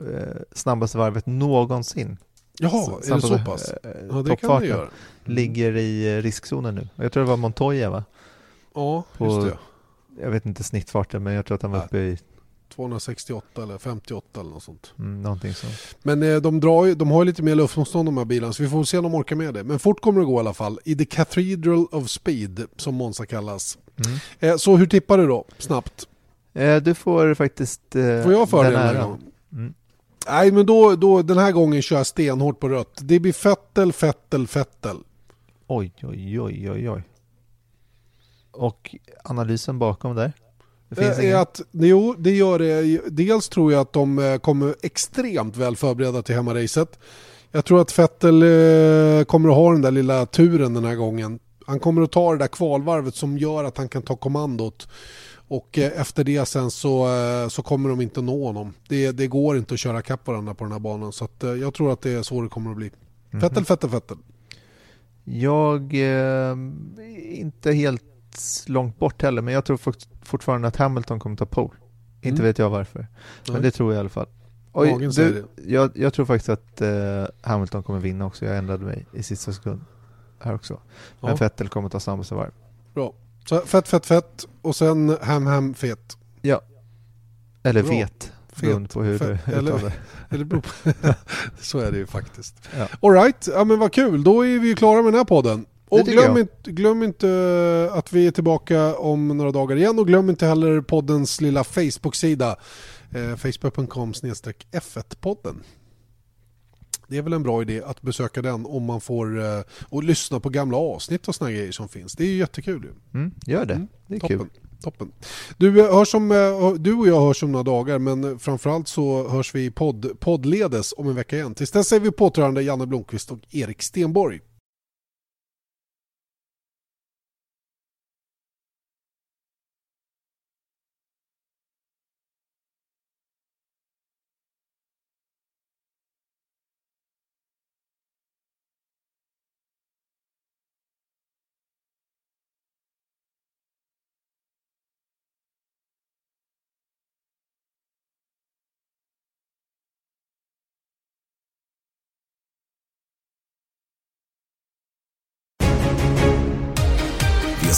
eh, snabbaste varvet någonsin Jaha, är det så pass? eh, Ja, det kan det göra. ligger i eh, riskzonen nu. Jag tror det var Montoya va? Ja, på- just det. Jag vet inte snittfarten men jag tror att han var uppe i 268 eller 58 eller något sånt. mm, någonting så. Men eh, de, drar ju, de har ju lite mer luftmotstånd de här bilarna så vi får se om de orkar med det. Men fort kommer det gå i alla fall. I the Cathedral of Speed som Monza kallas. Mm. Eh, så hur tippar du då? Snabbt. Eh, du får faktiskt Får jag för den här? Mm. Nej men då, då, den här gången kör jag stenhårt på rött. Det blir Fettel, Fettel, Fettel. Oj, oj, oj, oj, oj. Och analysen bakom där? Det finns Eh, är ingen? att, jo, det gör det. Dels tror jag att de eh, kommer extremt väl förberedda till hemmaracet. Jag tror att Fettel eh, kommer att ha den där lilla turen den här gången. Han kommer att ta det där kvalvarvet som gör att han kan ta kommandot. Och eh, efter det sen så, eh, så kommer de inte nå honom. Det, det går inte att köra kapp varandra på den här banan. Så eh, jag tror att det är så det kommer att bli. Mhm. Fettel, Fettel, Fettel. Jag eh, är inte helt långt bort heller, men jag tror fort- fortfarande att Hamilton kommer ta pole. Inte Mm. vet jag varför, men Nej. det tror jag i alla fall. Säger du, jag, jag tror faktiskt att eh, Hamilton kommer vinna också. Jag ändrade mig i sista sekund här också. Men Ja. Vettel kommer ta snabbaste varv. Bra. Så fett, fett, fett och sen ham, ham, fet. Ja. Eller Bra. vet, beroende på hur Fet. du Eller- det. Eller beror på. Så är det ju faktiskt. Ja. All right, ja men vad kul. Då är vi ju klara med den här podden. Och glöm inte, glöm inte att vi är tillbaka om några dagar igen och glöm inte heller poddens lilla Facebook-sida. Eh, Facebook.com F1-podden. Det är väl en bra idé att besöka den om man får eh, och lyssna på gamla avsnitt och såna grejer som finns. Det är ju jättekul. Mm, gör det. Mm, Det är Toppen. kul. Toppen. Du, eh, hörs om, eh, du och jag hörs om några dagar men framförallt så hörs vi i podd, poddledes om en vecka igen. Tills dess är vi påtrörande Janne Blomqvist och Erik Stenborg.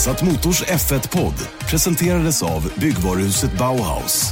Vesat Motors F1-podd presenterades av byggvaruhuset Bauhaus.